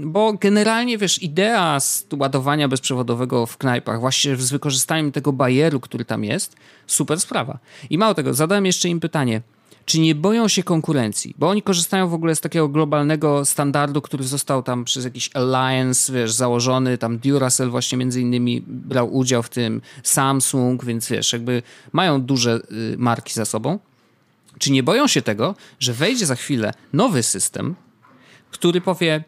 bo generalnie, wiesz, idea ładowania bezprzewodowego w knajpach, właśnie z wykorzystaniem tego barieru, który tam jest, super sprawa. I mało tego, zadałem jeszcze im pytanie, czy nie boją się konkurencji? Bo oni korzystają w ogóle z takiego globalnego standardu, który został tam przez jakiś alliance, wiesz, założony, tam Duracell właśnie między innymi brał udział w tym, Samsung, więc wiesz, jakby mają duże y, marki za sobą. Czy nie boją się tego, że wejdzie za chwilę nowy system, który powie,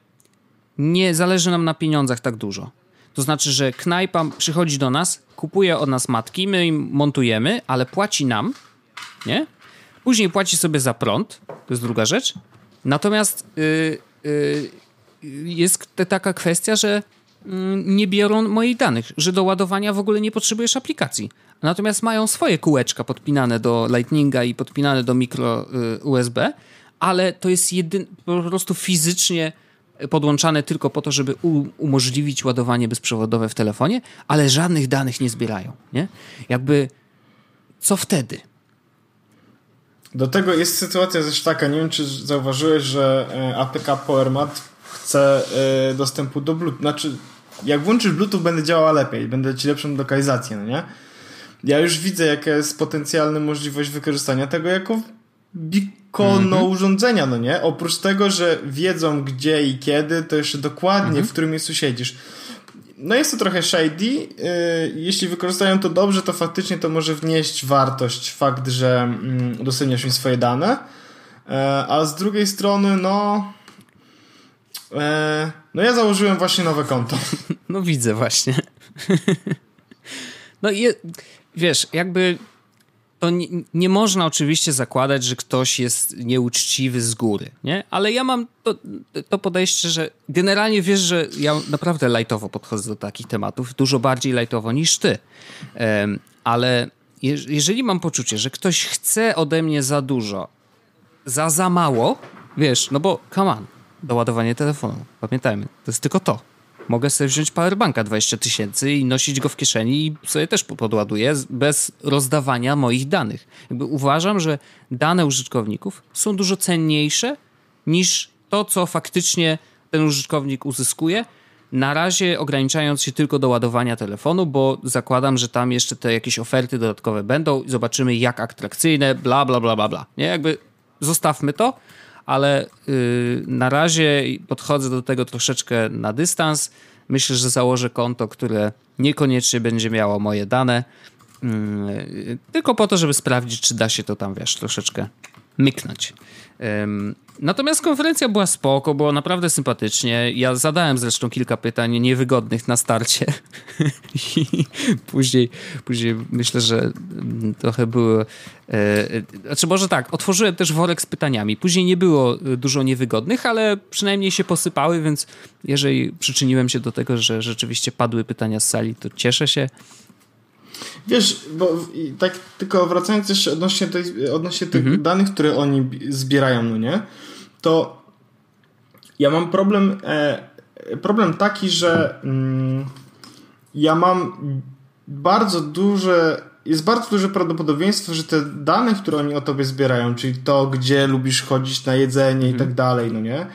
nie zależy nam na pieniądzach tak dużo. To znaczy, że knajpa przychodzi do nas, kupuje od nas matki, my im montujemy, ale płaci nam, nie? Później płaci sobie za prąd, to jest druga rzecz. Natomiast yy, yy, jest taka kwestia, że yy, nie biorą moich danych, że do ładowania w ogóle nie potrzebujesz aplikacji. Natomiast mają swoje kółeczka podpinane do Lightninga i podpinane do mikro y, USB, ale to jest jedyn, po prostu fizycznie podłączane tylko po to, żeby umożliwić ładowanie bezprzewodowe w telefonie, ale żadnych danych nie zbierają. Nie? Jakby co wtedy? Do tego jest sytuacja też taka, nie wiem czy zauważyłeś, że e, APK PowerMat chce e, dostępu do Bluetooth. Znaczy, jak włączysz Bluetooth, będzie działała lepiej, będę ci lepszą lokalizację, no nie? Ja już widzę, jaka jest potencjalna możliwość wykorzystania tego jako bikono mm -hmm. urządzenia, no nie? Oprócz tego, że wiedzą gdzie i kiedy, to jeszcze dokładnie mm -hmm. w którym miejscu siedzisz. No jest to trochę shady. Yy, jeśli wykorzystają to dobrze, to faktycznie to może wnieść wartość fakt, że yy, udostępniasz im swoje dane. Yy, a z drugiej strony, no... Yy, no ja założyłem właśnie nowe konto. No widzę właśnie. No je, wiesz, jakby to nie, nie, można oczywiście zakładać, że ktoś jest nieuczciwy z góry, nie? Ale ja mam to, to podejście, że generalnie wiesz, że ja naprawdę lajtowo podchodzę do takich tematów, dużo bardziej lajtowo niż ty. Um, ale je, jeżeli mam poczucie, że ktoś chce ode mnie za dużo, za za mało, wiesz, no bo come on, doładowanie telefonu, pamiętajmy, to jest tylko to mogę sobie wziąć powerbanka 20 tysięcy i nosić go w kieszeni i sobie też podładuję bez rozdawania moich danych. Jakby uważam, że dane użytkowników są dużo cenniejsze niż to, co faktycznie ten użytkownik uzyskuje. Na razie ograniczając się tylko do ładowania telefonu, bo zakładam, że tam jeszcze te jakieś oferty dodatkowe będą i zobaczymy jak atrakcyjne, bla, bla, bla, bla, bla. Nie, jakby zostawmy to ale yy, na razie podchodzę do tego troszeczkę na dystans. Myślę, że założę konto, które niekoniecznie będzie miało moje dane, yy, tylko po to, żeby sprawdzić, czy da się to tam, wiesz, troszeczkę myknąć. Natomiast konferencja była spoko, było naprawdę sympatycznie. Ja zadałem zresztą kilka pytań niewygodnych na starcie. I później, później myślę, że mm, trochę były. E, znaczy, może tak, otworzyłem też worek z pytaniami. Później nie było e, dużo niewygodnych, ale przynajmniej się posypały, więc jeżeli przyczyniłem się do tego, że rzeczywiście padły pytania z sali, to cieszę się. Wiesz, bo tak tylko wracając jeszcze odnośnie, tej, odnośnie tych mhm. danych, które oni zbierają, no nie? To ja mam problem, e, problem taki, że mm, ja mam bardzo duże, jest bardzo duże prawdopodobieństwo, że te dane, które oni o tobie zbierają, czyli to, gdzie lubisz chodzić na jedzenie mhm. i tak dalej, no nie?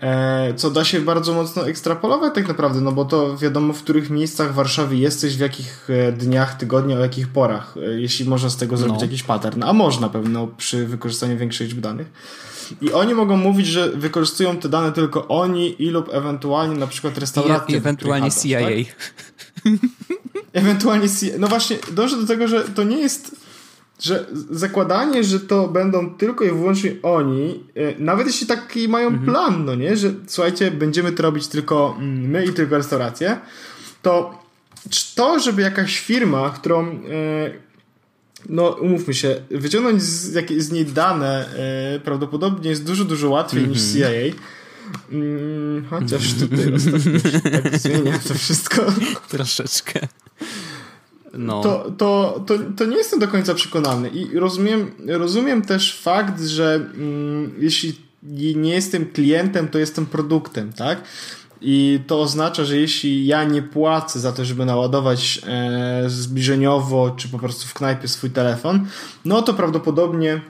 E, co da się bardzo mocno ekstrapolować tak naprawdę, no bo to wiadomo w których miejscach w Warszawie jesteś, w jakich e, dniach, tygodnia, o jakich porach, e, jeśli można z tego zrobić no. jakiś pattern, a można pewno przy wykorzystaniu większej liczby danych. I oni mogą mówić, że wykorzystują te dane tylko oni i lub ewentualnie na przykład restauracje. I ewentualnie CIA. Tak? ewentualnie CIA. No właśnie, dążę do tego, że to nie jest że zakładanie, że to będą tylko i wyłącznie oni, e, nawet jeśli taki mają mhm. plan, no nie, że słuchajcie, będziemy to robić tylko mm, my i tylko restauracje, to to, żeby jakaś firma, którą e, no umówmy się, wyciągnąć z, jak, z niej dane e, prawdopodobnie jest dużo, dużo łatwiej -hmm. niż CIA. Mm, chociaż tutaj ostatnio tak zmienia to wszystko. Troszeczkę no. to, to, to, to nie jestem do końca przekonany. I rozumiem, rozumiem też fakt, że mm, jeśli nie jestem klientem, to jestem produktem, tak? I to oznacza, że jeśli ja nie płacę za to, żeby naładować e, zbliżeniowo, czy po prostu w knajpie swój telefon, no to prawdopodobnie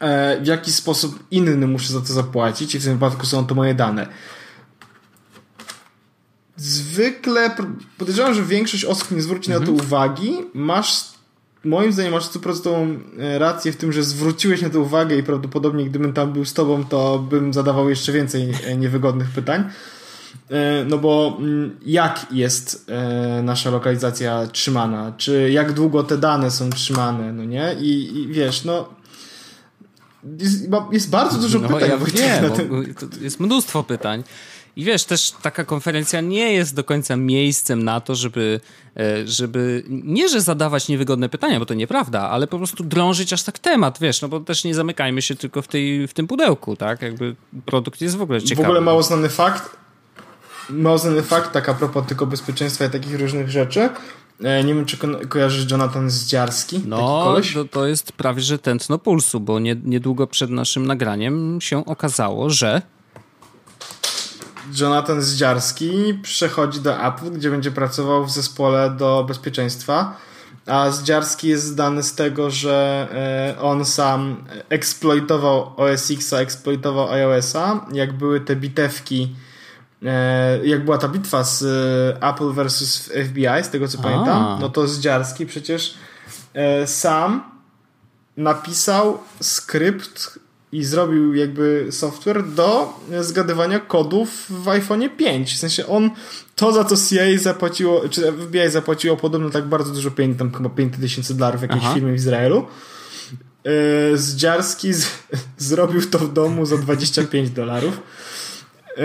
e, w jakiś sposób inny muszę za to zapłacić i w tym wypadku są to moje dane. Zwykle podejrzewam, że większość osób nie zwróci mhm. na to mhm. uwagi. Masz, moim zdaniem, masz stuprocentową e, rację w tym, że zwróciłeś na to uwagę i prawdopodobnie gdybym tam był z tobą, to bym zadawał jeszcze więcej e, niewygodnych pytań. E, no bo mm, jak jest nasza lokalizacja trzymana? Czy jak długo te dane są trzymane? No nie? I, i wiesz, no jest, jest, bardzo dużo no, pytań. Ja wiem, jest mnóstwo pytań. I wiesz, też taka konferencja nie jest do końca miejscem na to, żeby, e, żeby nie, że zadawać niewygodne pytania, bo to nieprawda, ale po prostu drążyć aż tak temat, wiesz, no bo też nie zamykajmy się tylko w, tej, w tym pudełku, tak? Jakby produkt jest w ogóle ciekawy. W ogóle mało znany fakt, mało znany fakt, tak a propos tylko bezpieczeństwa i takich różnych rzeczy, e, nie wiem, czy ko kojarzysz Jonathan Zdziarski? No, to, to jest prawie że tętno pulsu, bo nie, niedługo przed naszym nagraniem się okazało, że Jonathan Zdziarski przechodzi do Apple, gdzie będzie pracował w zespole do bezpieczeństwa. A Zdziarski jest znany z tego, że e, on sam eksploitował OS X, eksploitował iOS-a, jak były te bitewki, e, jak była ta bitwa z e, Apple versus FBI, z tego co A. pamiętam, no to Zdziarski przecież sam napisał skrypt i zrobił jakby software do zgadywania kodów w iPhone 5. W sensie on to, za co CIA zapłaciło, czy FBI zapłaciło podobno tak bardzo dużo pieniędzy, tam chyba 5 tysięcy dolarów w jakiejś Aha. firmie w Izraelu. Yy, Zdziarski z, zrobił to w domu za 25 dolarów. Yy,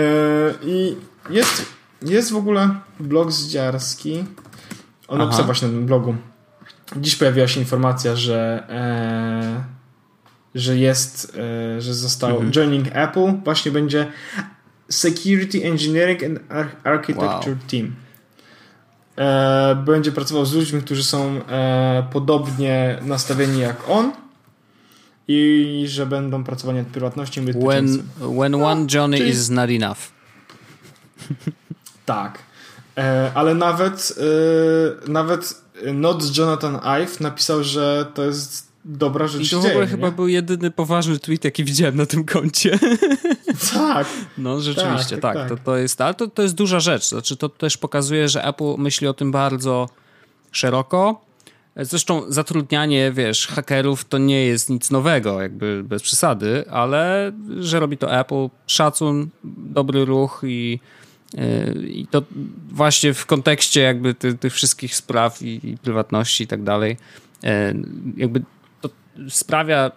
I jest, jest w ogóle blog Zdziarski. On napisał właśnie na tym blogu. Dziś pojawiła się informacja, że e, że jest, e, że został mhm. joining Apple, właśnie będzie Security Engineering and Architecture wow. Team. E, będzie pracował z ludźmi, którzy są e, podobnie nastawieni jak on i że będą pracować nad prywatnością i When, when no, one Johnny czyli... is not enough. tak. ale nawet nawet Not Jonathan Ive napisał, że to jest dobra rzecz I to w ogóle chyba był jedyny poważny tweet, jaki widziałem na tym koncie. Tak. No rzeczywiście, tak. tak, tak. To, to jest, ale to, to jest duża rzecz. Znaczy, to też pokazuje, że Apple myśli o tym bardzo szeroko. Zresztą zatrudnianie, wiesz, hakerów to nie jest nic nowego, jakby bez przesady, ale że robi to Apple, szacun, dobry ruch i, yy, i to właśnie w kontekście jakby ty, tych wszystkich spraw i, i prywatności i tak dalej, yy, jakby sprawia,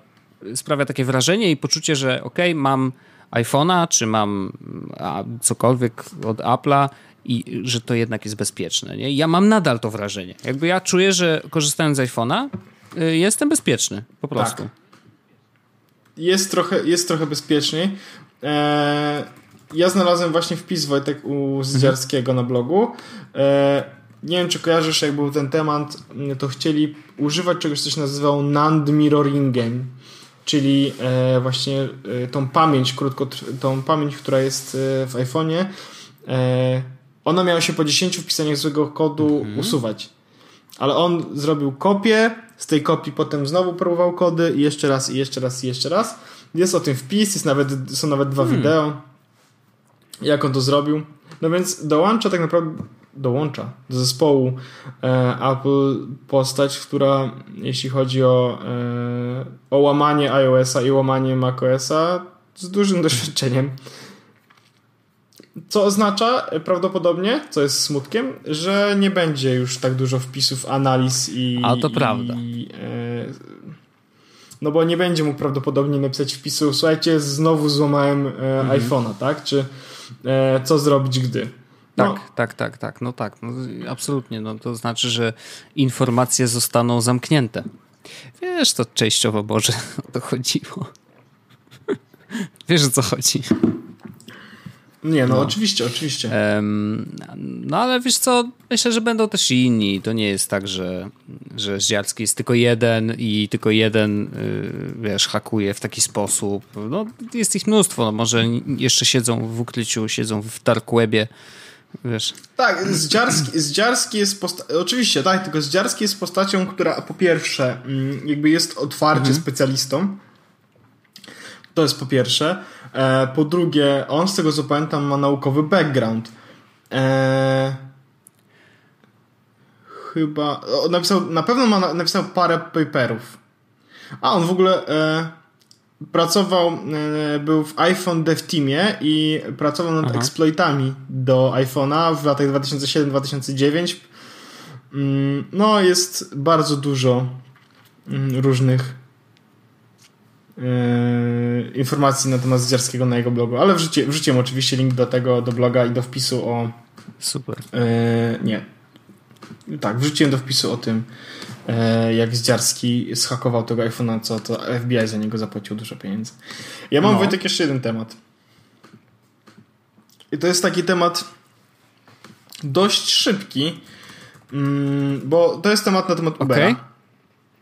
sprawia takie wrażenie i poczucie, że ok, mam iPhone'a, czy mam cokolwiek od Apple'a i że to jednak jest bezpieczne. Nie? Ja mam nadal to wrażenie. Jakby ja czuję, że korzystając z iPhone'a y, jestem bezpieczny, po prostu. Tak. Jest trochę, jest trochę bezpieczniej. Eee, ja znalazłem właśnie wpis Wojtek u Zdziarskiego mhm. na blogu. Eee, nie wiem, czy kojarzysz, jak był ten temat, to chcieli używać czegoś, co się nazywało NAND mirroringiem, czyli e, właśnie e, tą pamięć, krótko, tą pamięć, która jest e, w iPhone'ie, ona miała się po 10 wpisaniach złego kodu mhm. usuwać. Ale on zrobił kopię, z tej kopii potem znowu próbował kody i jeszcze raz, i jeszcze raz, i jeszcze raz. Jest o tym wpis, jest nawet, są nawet dwa hmm. wideo, jak on to zrobił. No więc dołącza tak naprawdę dołącza do zespołu e, Apple postać, która jeśli chodzi o, e, o łamanie iOS-a i łamanie macOS-a z dużym doświadczeniem. Co oznacza prawdopodobnie, co jest smutkiem, że nie będzie już tak dużo wpisów, analiz i. A to i, prawda. E, no bo nie będzie mógł prawdopodobnie napisać wpisu, słuchajcie, znowu złamałem e, mhm. iPhone'a, tak? Czy e, co zrobić, gdy. Tak, no. tak, tak, tak, no tak, no, absolutnie. No, to znaczy, że informacje zostaną zamknięte. Wiesz, to częściowo Boże o to chodziło. Wiesz o co chodzi. Nie, no, no. oczywiście, oczywiście. Um, no ale wiesz co, myślę, że będą też inni. To nie jest tak, że, że Zdziarski jest tylko jeden i tylko jeden, y, wiesz, hakuje w taki sposób. No, jest ich mnóstwo, no, może jeszcze siedzą w ukryciu, siedzą w dark webie, wiesz. Tak, Zdziarski, Zdziarski jest postacią, oczywiście, tak, tylko Zdziarski jest postacią, która po pierwsze mm, jakby jest otwarcie mhm. specjalistą, to jest po pierwsze. E, po drugie, on z tego co pamiętam ma naukowy background. E, chyba. napisał, na pewno ma, napisał parę paperów. A on w ogóle e, pracował, e, był w iPhone Dev Teamie i pracował nad Aha. exploitami do iPhone'a w latach 2007-2009. Mm, no, jest bardzo dużo mm, różnych Yy, informacji na temat Zdziarskiego na jego blogu, ale wrzuci, wrzuciłem oczywiście link do tego, do bloga i do wpisu o... Super. Yy, nie. Tak, wrzuciłem do wpisu o tym, jak Zdziarski schakował tego iPhone'a, co to FBI za niego zapłacił dużo pieniędzy. Ja mam, no. Wojtek, jeszcze jeden temat. I to jest taki temat dość szybki, mm, bo to jest temat na temat Ubera. Okay.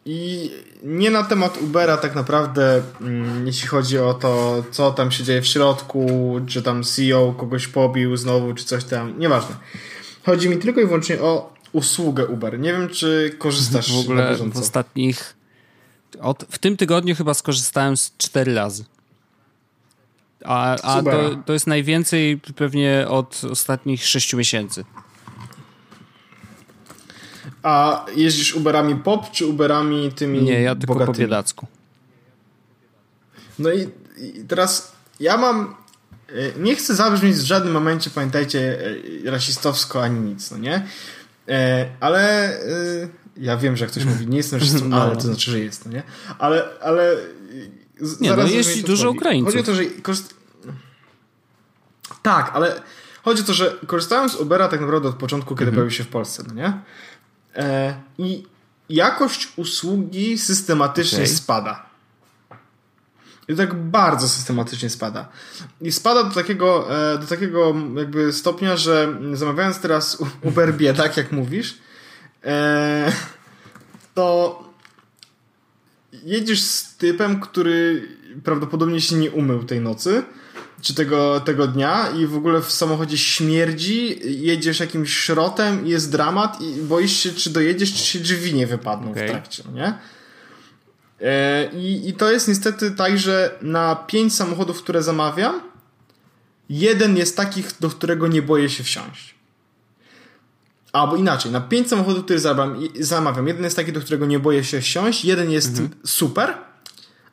I nie na temat Ubera tak naprawdę, mm, jeśli chodzi o to, co tam się dzieje w środku, czy tam CEO kogoś pobił znowu, czy coś tam, nieważne. Chodzi mi tylko i wyłącznie o usługę Uber. Nie wiem, czy korzystasz w ogóle w ostatnich. Od, w tym tygodniu chyba skorzystałem z cztery razy. A, a to, to jest najwięcej pewnie od ostatnich sześciu miesięcy. A jeździsz Uberami pop, czy Uberami tymi Nie, ja tylko bogatymi? po biedacku. No i, i teraz ja mam... E, nie chcę zabrzmieć w żadnym momencie, pamiętajcie, e, rasistowsko ani nic, no nie? E, ale ja wiem, że jak ktoś mówi, nie jestem rasistą, no. ale to znaczy, że jest, no nie? Ale, ale nie, no jest dużo Ukraińców. Chodzi o to, że korzyst... Tak, ale chodzi o to, że korzystałem z Ubera tak naprawdę od początku, kiedy mhm. pojawił się w Polsce, no nie? E, I jakość usługi systematycznie okay. spada. I tak bardzo systematycznie spada. I spada do takiego, e, do takiego jakby stopnia, że zamawiając teraz Uber biedak, jak mówisz, e, to jedziesz z typem, który prawdopodobnie się nie umył tej nocy, czy tego, tego dnia i w ogóle w samochodzie śmierdzi, jedziesz jakimś szrotem i jest dramat i boisz się, czy dojedziesz, czy się drzwi nie wypadną okay. w trakcie, no nie? E, I, I to jest niestety tak, że na pięć samochodów, które zamawiam, jeden jest takich, do którego nie boję się wsiąść. Albo inaczej, na pięć samochodów, które zamawiam, zamawiam, jeden jest taki, do którego nie boję się wsiąść, jeden jest mhm. super,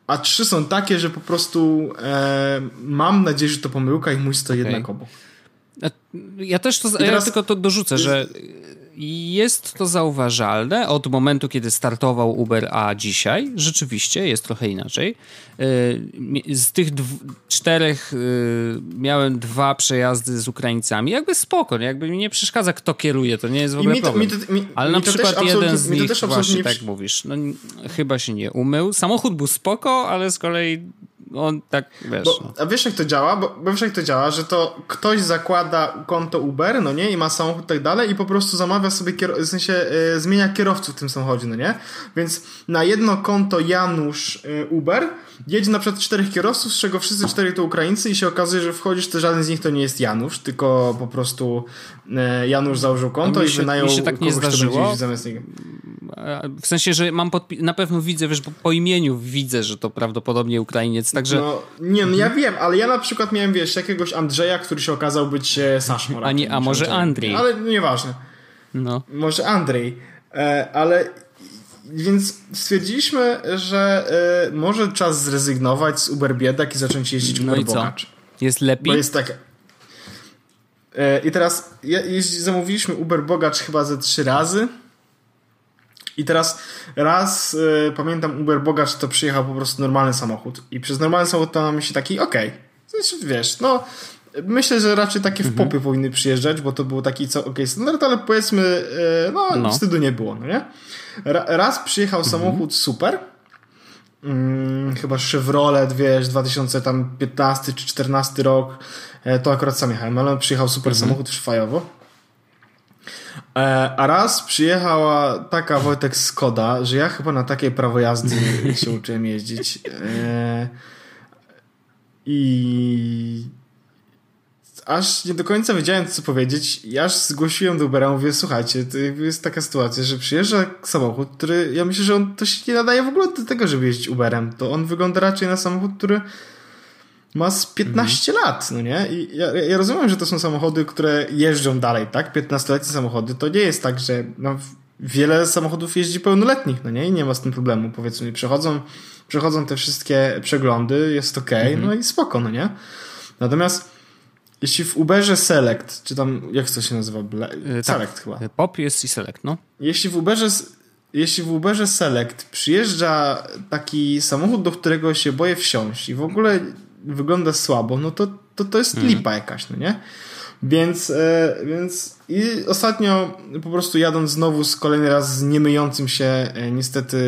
a trzy są takie, że po prostu e, mam nadzieję, że to pomyłka i mój stoi okay. jednak obok. Ja też to, teraz... ja tylko to dorzucę, że jest to zauważalne od momentu, kiedy startował Uber, a dzisiaj rzeczywiście jest trochę inaczej. E, z tych czterech e, miałem dwa przejazdy z Ukraińcami. Jakby spoko, jakby mi nie przeszkadza, kto kieruje, to nie jest w ogóle mi to, problem. Mi to, mi, Ale na przykład jeden z nich, właśnie tak mówisz, no, chyba się nie umył. Samochód był spoko, ale z kolei on tak, wiesz. Bo, no. A wiesz jak to działa? Bo, bo wiesz jak to działa, że to ktoś zakłada konto Uber, no nie, i ma samochód i tak dalej i po prostu zamawia sobie, w sensie y, zmienia kierowców w tym samochodzie, no nie? Więc na jedno konto Janusz y, Uber jedzie na przykład czterech kierowców, z czego wszyscy cztery to Ukraińcy i się okazuje, że wchodzisz, to żaden z nich to nie jest Janusz, tylko po prostu y, Janusz założył konto i wynajął mi się tak nie zdarzyło. zamiast niego. W sensie, że mam podpi- na pewno widzę, wiesz, po imieniu widzę, że to prawdopodobnie Ukrainiec, także... No, nie, no ja wiem, ale ja na przykład miałem, wiesz, jakiegoś Andrzeja, który się okazał być e, Saszmą. A, nie, a może Andrzej. Ale nieważne. No. Może Andrzej. E, ale więc stwierdziliśmy, że e, może czas zrezygnować z Uber Biedak i zacząć jeździć no Uber Bogacz. Jest lepiej? Bo jest tak... E, I teraz ja, zamówiliśmy Uber Bogacz chyba ze trzy razy i teraz raz y, pamiętam Uber Bogacz to przyjechał po prostu normalny samochód i przez normalny samochód to mam się taki okej, okay. Znaczy, wiesz, no myślę, że raczej takie mhm. w popy powinny przyjeżdżać, bo to był taki co okej okay, standard, ale powiedzmy y, no, no, wstydu nie było, no nie? Ra, raz przyjechał mhm. samochód super hmm, chyba Chevrolet, wiesz, 2015 czy 14 rok, e, to akurat sam jechałem, ale przyjechał super mhm. samochód fajowo E, a raz przyjechała taka Wojtek Skoda, że ja chyba na takiej prawo jazdy się uczyłem jeździć. E, I aż nie do końca wiedziałem, co powiedzieć. I aż zgłosiłem do Ubera, mówię, słuchajcie, to jest taka sytuacja, że przyjeżdża samochód, który, ja myślę, że on to się nie nadaje w ogóle do tego, żeby jeździć Uberem. To on wygląda raczej na samochód, który ma z 15 mhm. lat, no nie? I ja, ja, rozumiem, że to są samochody, które jeżdżą dalej, tak? 15-letnie samochody. To nie jest tak, że no, wiele samochodów jeździ pełnoletnich, no nie? I nie ma z tym problemu, powiedzmy. Przechodzą, przechodzą te wszystkie przeglądy, jest ok, mhm. no i spoko, no nie? Natomiast jeśli w Uberze Select, czy tam, jak to się nazywa? Ble... Yy, Select tak. chyba. Pop jest i Select, no. Jeśli w Uberze jeśli w Uberze Select przyjeżdża taki samochód, do którego się boję wsiąść i w ogóle wygląda słabo, no to to, to jest mhm. lipa jakaś, no nie? Więc, e, więc i ostatnio po prostu jadąc znowu z kolejny raz z niemyjącym się e, niestety,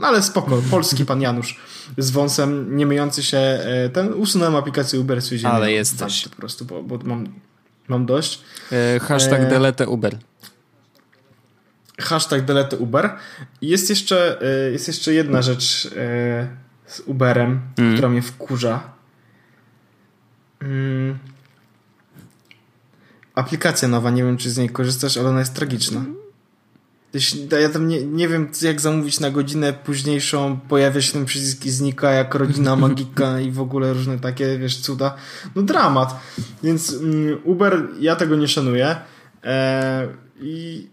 e, ale spoko, polski pan Janusz z wąsem niemyjący się, e, ten usunąłem aplikację Uber z Ale jesteś. Po prostu, bo, bo mam, mam dość. E, hashtag e, delete Uber. Hashtag delete Uber. Jest jeszcze, jest jeszcze jedna rzecz z Uberem, mm. która mnie wkurza. Mm. Aplikacja nowa, nie wiem czy z niej korzystasz, ale ona jest tragiczna. Ja tam nie, nie wiem, jak zamówić na godzinę późniejszą, pojawia się ten przycisk i znika jak rodzina magika i w ogóle różne takie, wiesz, cuda. No dramat. Więc mm, Uber, ja tego nie szanuję. Eee, I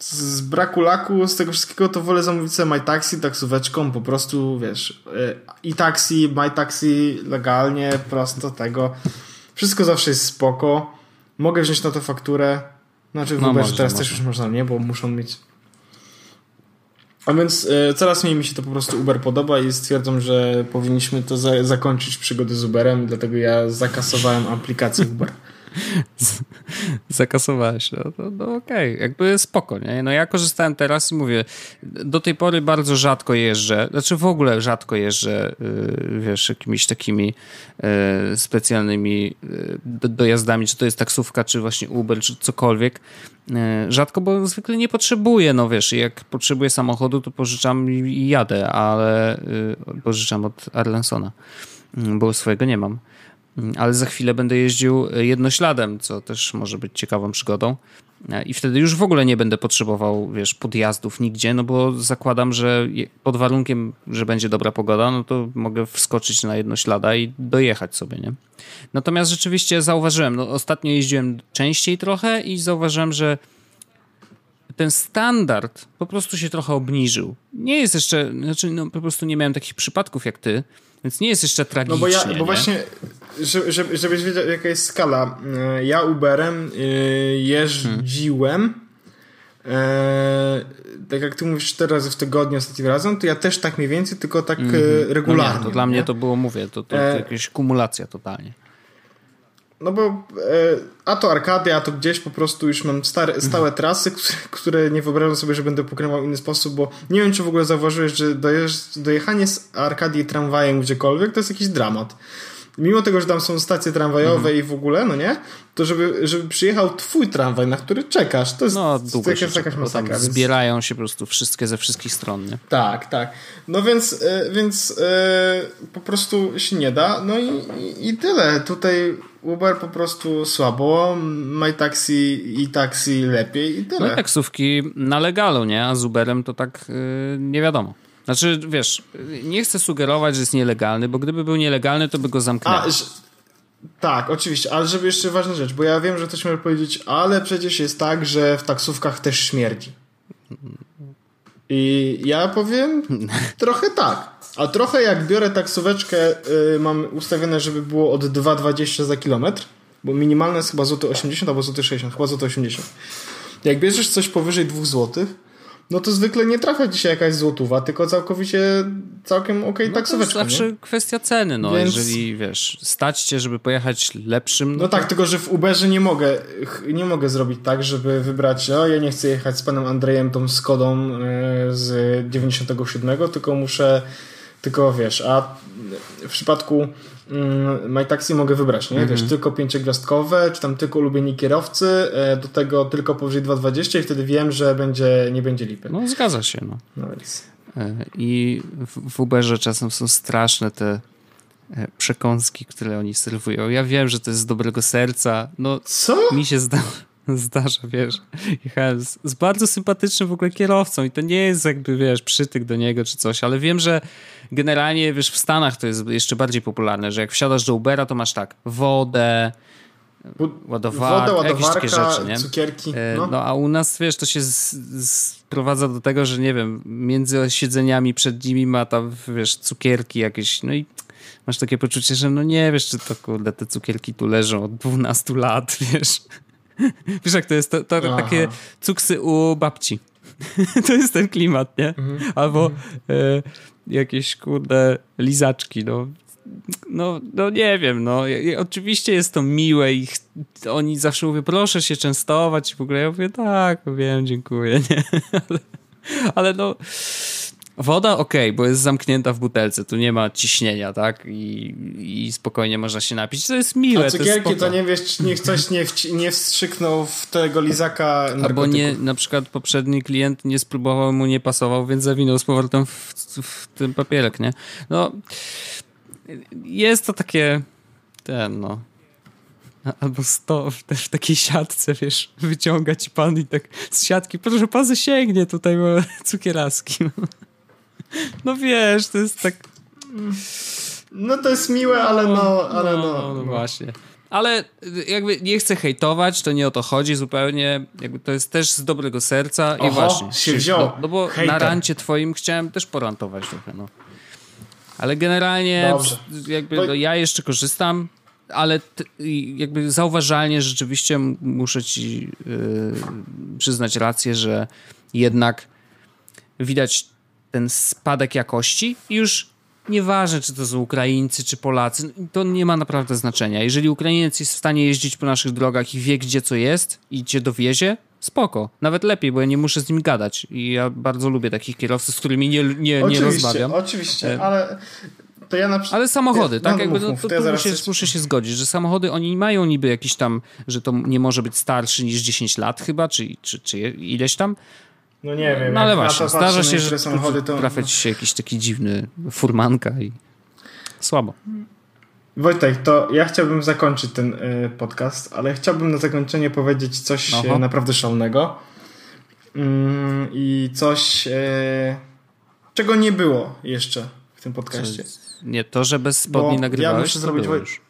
z braku laku, z tego wszystkiego, to wolę zamówić sobie MyTaxi taksóweczką, po prostu, wiesz, e, i taxi, MyTaxi legalnie, prosto tego. Wszystko zawsze jest spoko. Mogę wziąć na to fakturę. Znaczy w no, Uberze teraz można. też już można, nie? Bo muszą mieć... A więc e, coraz mniej mi się to po prostu Uber podoba i stwierdzam, że powinniśmy to za zakończyć przygody z Uberem, dlatego ja zakasowałem aplikację Uber. Zakasowałeś, no, no, no okej, okay. jakby spoko, nie? No ja korzystałem teraz i mówię, do tej pory bardzo rzadko jeżdżę, znaczy w ogóle rzadko jeżdżę, yy, wiesz, jakimiś takimi yy, specjalnymi yy, dojazdami, czy to jest taksówka, czy właśnie Uber, czy cokolwiek. Y, rzadko, bo zwykle nie potrzebuję, no wiesz, jak potrzebuję samochodu, to pożyczam i jadę, ale y, pożyczam od Arlensona, bo swojego nie mam. Mm, ale za chwilę będę jeździł e, jednośladem, co też może być ciekawą przygodą. E, I wtedy już w ogóle nie będę potrzebował, wiesz, podjazdów nigdzie, no bo zakładam, że pod warunkiem, że będzie dobra pogoda, no to mogę wskoczyć na jednoślada i dojechać sobie, nie? Natomiast rzeczywiście zauważyłem, no ostatnio jeździłem częściej trochę i zauważyłem, że ten standard po prostu się trochę obniżył. Nie jest jeszcze, znaczy no po prostu nie miałem takich przypadków jak ty, więc nie jest jeszcze tragicznie. No bo ja, bo właśnie, żeby, żebyś wiedział jaka jest skala. E, ja Uberem e, jeździłem e, tak jak ty mówisz cztery razy w tygodniu ostatnim razem, to ja też tak mniej więcej, tylko tak mm -hmm. regularnie. No nie, to dla nie? mnie to było, mówię, to, to, to jakaś kumulacja totalnie. No bo a to Arkadia, a to gdzieś po prostu już mam stare, stałe trasy, które, które nie wyobrażam sobie, że będę pokrywał w inny sposób, bo nie wiem, czy w ogóle zauważyłeś, że dojechanie z Arkadii tramwajem gdziekolwiek to jest jakiś dramat mimo tego, że tam są stacje tramwajowe mhm. i w ogóle, no nie? To żeby, żeby przyjechał twój tramwaj, na który czekasz, to jest, no, długo to jest jakaś masakra. Więc... Zbierają się po prostu wszystkie ze wszystkich stron, nie? Tak, tak. No więc, e, więc e, po prostu się nie da. No i, i tyle. Tutaj Uber po prostu słabo, MyTaxi i taksi lepiej i tyle. No i taksówki na legalu, nie? A z Uberem to tak yy, nie wiadomo. Znaczy, wiesz, nie chcę sugerować, że jest nielegalny, bo gdyby był nielegalny, to by go zamknęli. A, że, tak, oczywiście, ale żeby jeszcze ważna rzecz, bo ja wiem, że ktoś może powiedzieć, ale przecież jest tak, że w taksówkach też śmierdzi. I ja powiem trochę tak. A trochę jak biorę taksóweczkę, yy, mam ustawione, żeby było od 2,20 za kilometr, bo minimalne jest chyba złoty 80 albo złoty 60, chyba złoty 80. Jak bierzesz coś powyżej 2 złotych, no to zwykle nie trafia się jakaś złotówa, tylko całkowicie całkiem okej okay no taksóweczka. To zawsze nie? kwestia ceny, no Więc... jeżeli wiesz, stać cię, żeby pojechać lepszym. No, no tak, tylko że w Uberze nie mogę, nie mogę zrobić tak, żeby wybrać, o ja nie chcę jechać z panem Andrejem tą Skodą e, z 97, tylko muszę Tylko wiesz, a w przypadku mm, MyTaxi mogę wybrać, nie? Wiesz, tylko pięciogwiazdkowe, czy tam tylko ulubieni kierowcy, e, do tego tylko powyżej 2,20 i wtedy wiem, że będzie, nie będzie lipy. No zgadza się, no. No więc... E, I w, Uberze czasem są straszne te e, przekąski, które oni serwują. Ja wiem, że to jest z dobrego serca. No, Co? mi się zda, zdarza, wiesz. Jechałem z, z bardzo sympatycznym w ogóle kierowcą i to nie jest jakby, wiesz, przytyk do niego czy coś, ale wiem, że generalnie, wiesz, w Stanach to jest jeszcze bardziej popularne, że jak wsiadasz do Ubera, to masz tak, wodę, ładowarkę, jakieś takie rzeczy, nie? cukierki. E, No. No a u nas, wiesz, to się sprowadza do tego, że nie wiem, między siedzeniami przed nimi ma tam, wiesz, cukierki jakieś, no i masz takie poczucie, że no nie wiesz, czy to kurde, te cukierki tu leżą od 12 lat, wiesz. Wiesz, jak to jest, to, to takie cuksy u babci. to jest ten klimat, nie? Mhm. Albo e, jakieś, kurde, lizaczki, no. No, no nie wiem, no. I- i Oczywiście jest to miłe i oni zawsze mówią, proszę się częstować. W ogóle ja mówię, tak, wiem, dziękuję, nie? Ale, ale no... Woda okej, bo jest zamknięta w butelce, tu nie ma ciśnienia, tak? I, I spokojnie można się napić. To jest miłe, A to cukierki spoko. to nie wiesz, niech coś nie, nie wstrzyknął w tego lizaka Albo nie, na przykład poprzedni klient nie spróbował, mu nie pasował, więc zawinął z powrotem w, w ten papierek, nie? No, jest to takie, ten, no. Albo sto w, w takiej siatce, wiesz, wyciąga ci pan i tak z siatki, proszę pan zasięgnie tutaj bo cukieraski. No wiesz, to jest tak... No to jest miłe, ale no, ale no. no, no właśnie. Ale jakby nie chcę hejtować, to nie o to chodzi zupełnie. Jakby to jest też z dobrego serca i Oho, właśnie. się wziął. No, no bo na Hejter. rancie twoim chciałem też porantować trochę, no. Ale generalnie Dobrze. jakby no, ja jeszcze korzystam, ale t- i jakby zauważalnie rzeczywiście muszę ci yy, przyznać rację, że jednak widać ten spadek jakości i już nieważne, czy to są Ukraińcy, czy Polacy, to nie ma naprawdę znaczenia. Jeżeli Ukrainiec jest w stanie jeździć po naszych drogach i wie, gdzie co jest i cię dowiezie, spoko. Nawet lepiej, bo ja nie muszę z nim gadać. I ja bardzo lubię takich kierowców, z którymi nie, nie, nie Oczywiście, rozmawiam. oczywiście, E, ale to ja na przykład... Ale samochody, Ja- tak? no, Jakby, no, to, to ja muszę, coś- muszę się zgodzić, że samochody, oni mają niby jakiś tam, że to nie może być starszy niż 10 lat chyba, czy, czy, czy ileś tam. No nie wiem, No ale właśnie, zdarza się, że samochody to... trafia ci się jakiś taki dziwny furmanka i słabo. Wojtek, to ja chciałbym zakończyć ten y, podcast, ale chciałbym na zakończenie powiedzieć coś Aha. e, naprawdę szalonego. Mm, I coś, e, czego nie było jeszcze w tym podcaście. Nie, to, że bez spodni Bo nagrywałeś, ja muszę zrobić Woj-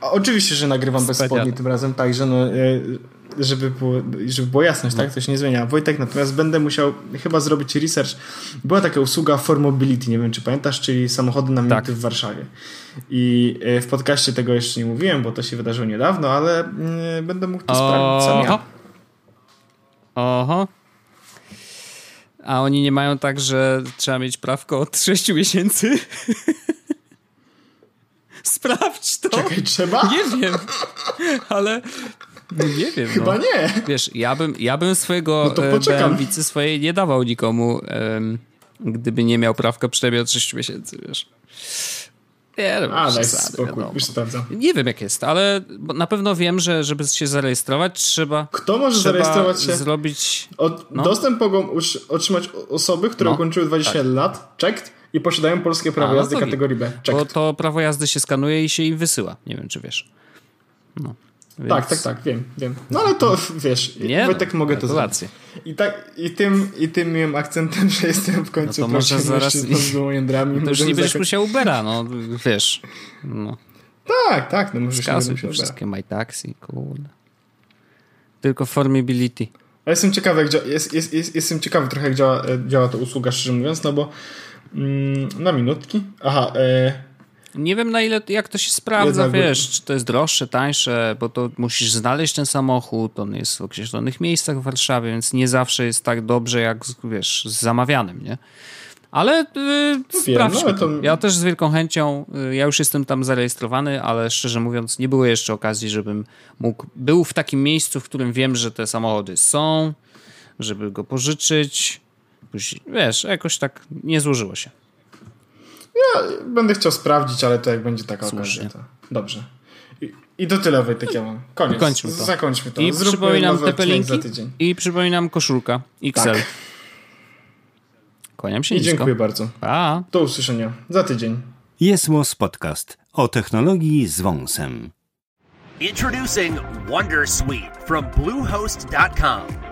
oczywiście, że nagrywam bez Wspaniale. spodni tym razem, także no, e, żeby, było, żeby była jasność, No. tak? To się nie zmienia. Wojtek, natomiast będę musiał chyba zrobić research. Była taka usługa For Mobility, nie wiem czy pamiętasz, czyli samochody na minuty Tak. w Warszawie. I e, w podcaście tego jeszcze nie mówiłem, bo to się wydarzyło niedawno, ale mm, będę mógł to sprawdzić sam Oho. ja. Oho. A oni nie mają tak, że trzeba mieć prawko od 6 miesięcy? Sprawdź to. Czekaj, trzeba? Nie wiem, ale no nie wiem. Chyba no. nie. Wiesz, ja bym, ja bym swojego No e. BMW swojej nie dawał nikomu, em, gdyby nie miał prawka przynajmniej od 6 miesięcy, wiesz. Nie, no, A, bez daj przesady, spokój. Nie wiem jak jest, ale bo na pewno wiem, że żeby się zarejestrować trzeba Kto może trzeba zarejestrować się? zrobić Od, No. Dostęp mogą otrzymać osoby, które No, ukończyły 20 lat, checked, i posiadają polskie prawo A, no jazdy kategorii B. bo Checked. to prawo jazdy się skanuje i się im wysyła. Nie wiem, czy wiesz. No. Więc... Tak, tak, tak, wiem, wiem. No ale to wiesz, Nie, Wojtek no, mogę to zrobić. I tak, i tym, i tym miłym akcentem, że jestem w końcu No to może zaraz- z jądrami. To już nie będziesz zakoń- musiał Ubera, no wiesz. No. Tak, tak, no może się nie będę Skasuj brać. wszystkie My Taxi, kurde. Tylko formability. Jestem ciekawy, jak jest, jest, jest, jestem ciekawy trochę, jak działa, e, działa ta usługa, szczerze mówiąc, no bo mm, na minutki. Aha, e, Nie wiem na ile, jak to się sprawdza, Jednak- wiesz, czy to jest droższe, tańsze, bo to musisz znaleźć ten samochód, on jest w określonych miejscach w Warszawie, więc nie zawsze jest tak dobrze jak, wiesz, z zamawianym, nie? Ale yy, sprawdźmy no to. Ja też z wielką chęcią, y, ja już jestem tam zarejestrowany, ale szczerze mówiąc nie było jeszcze okazji, żebym mógł, był w takim miejscu, w którym wiem, że te samochody są, żeby go pożyczyć. Wiesz, jakoś tak nie złożyło się. Ja będę chciał sprawdzić, ale to jak będzie taka Słusznie. okazja, to dobrze. I, I to tyle Wojtek, ja mam. Koniec. Kończmy to. Zakończmy to. I Zróbmy przypominam te pelinki. za tydzień. I przypominam koszulka XL. Tak. Kłaniam się I nisko. dziękuję bardzo. Pa. Do usłyszenia za tydzień. Jest Podcast o technologii z wąsem. Introducing Wondersuite from Bluehost.com.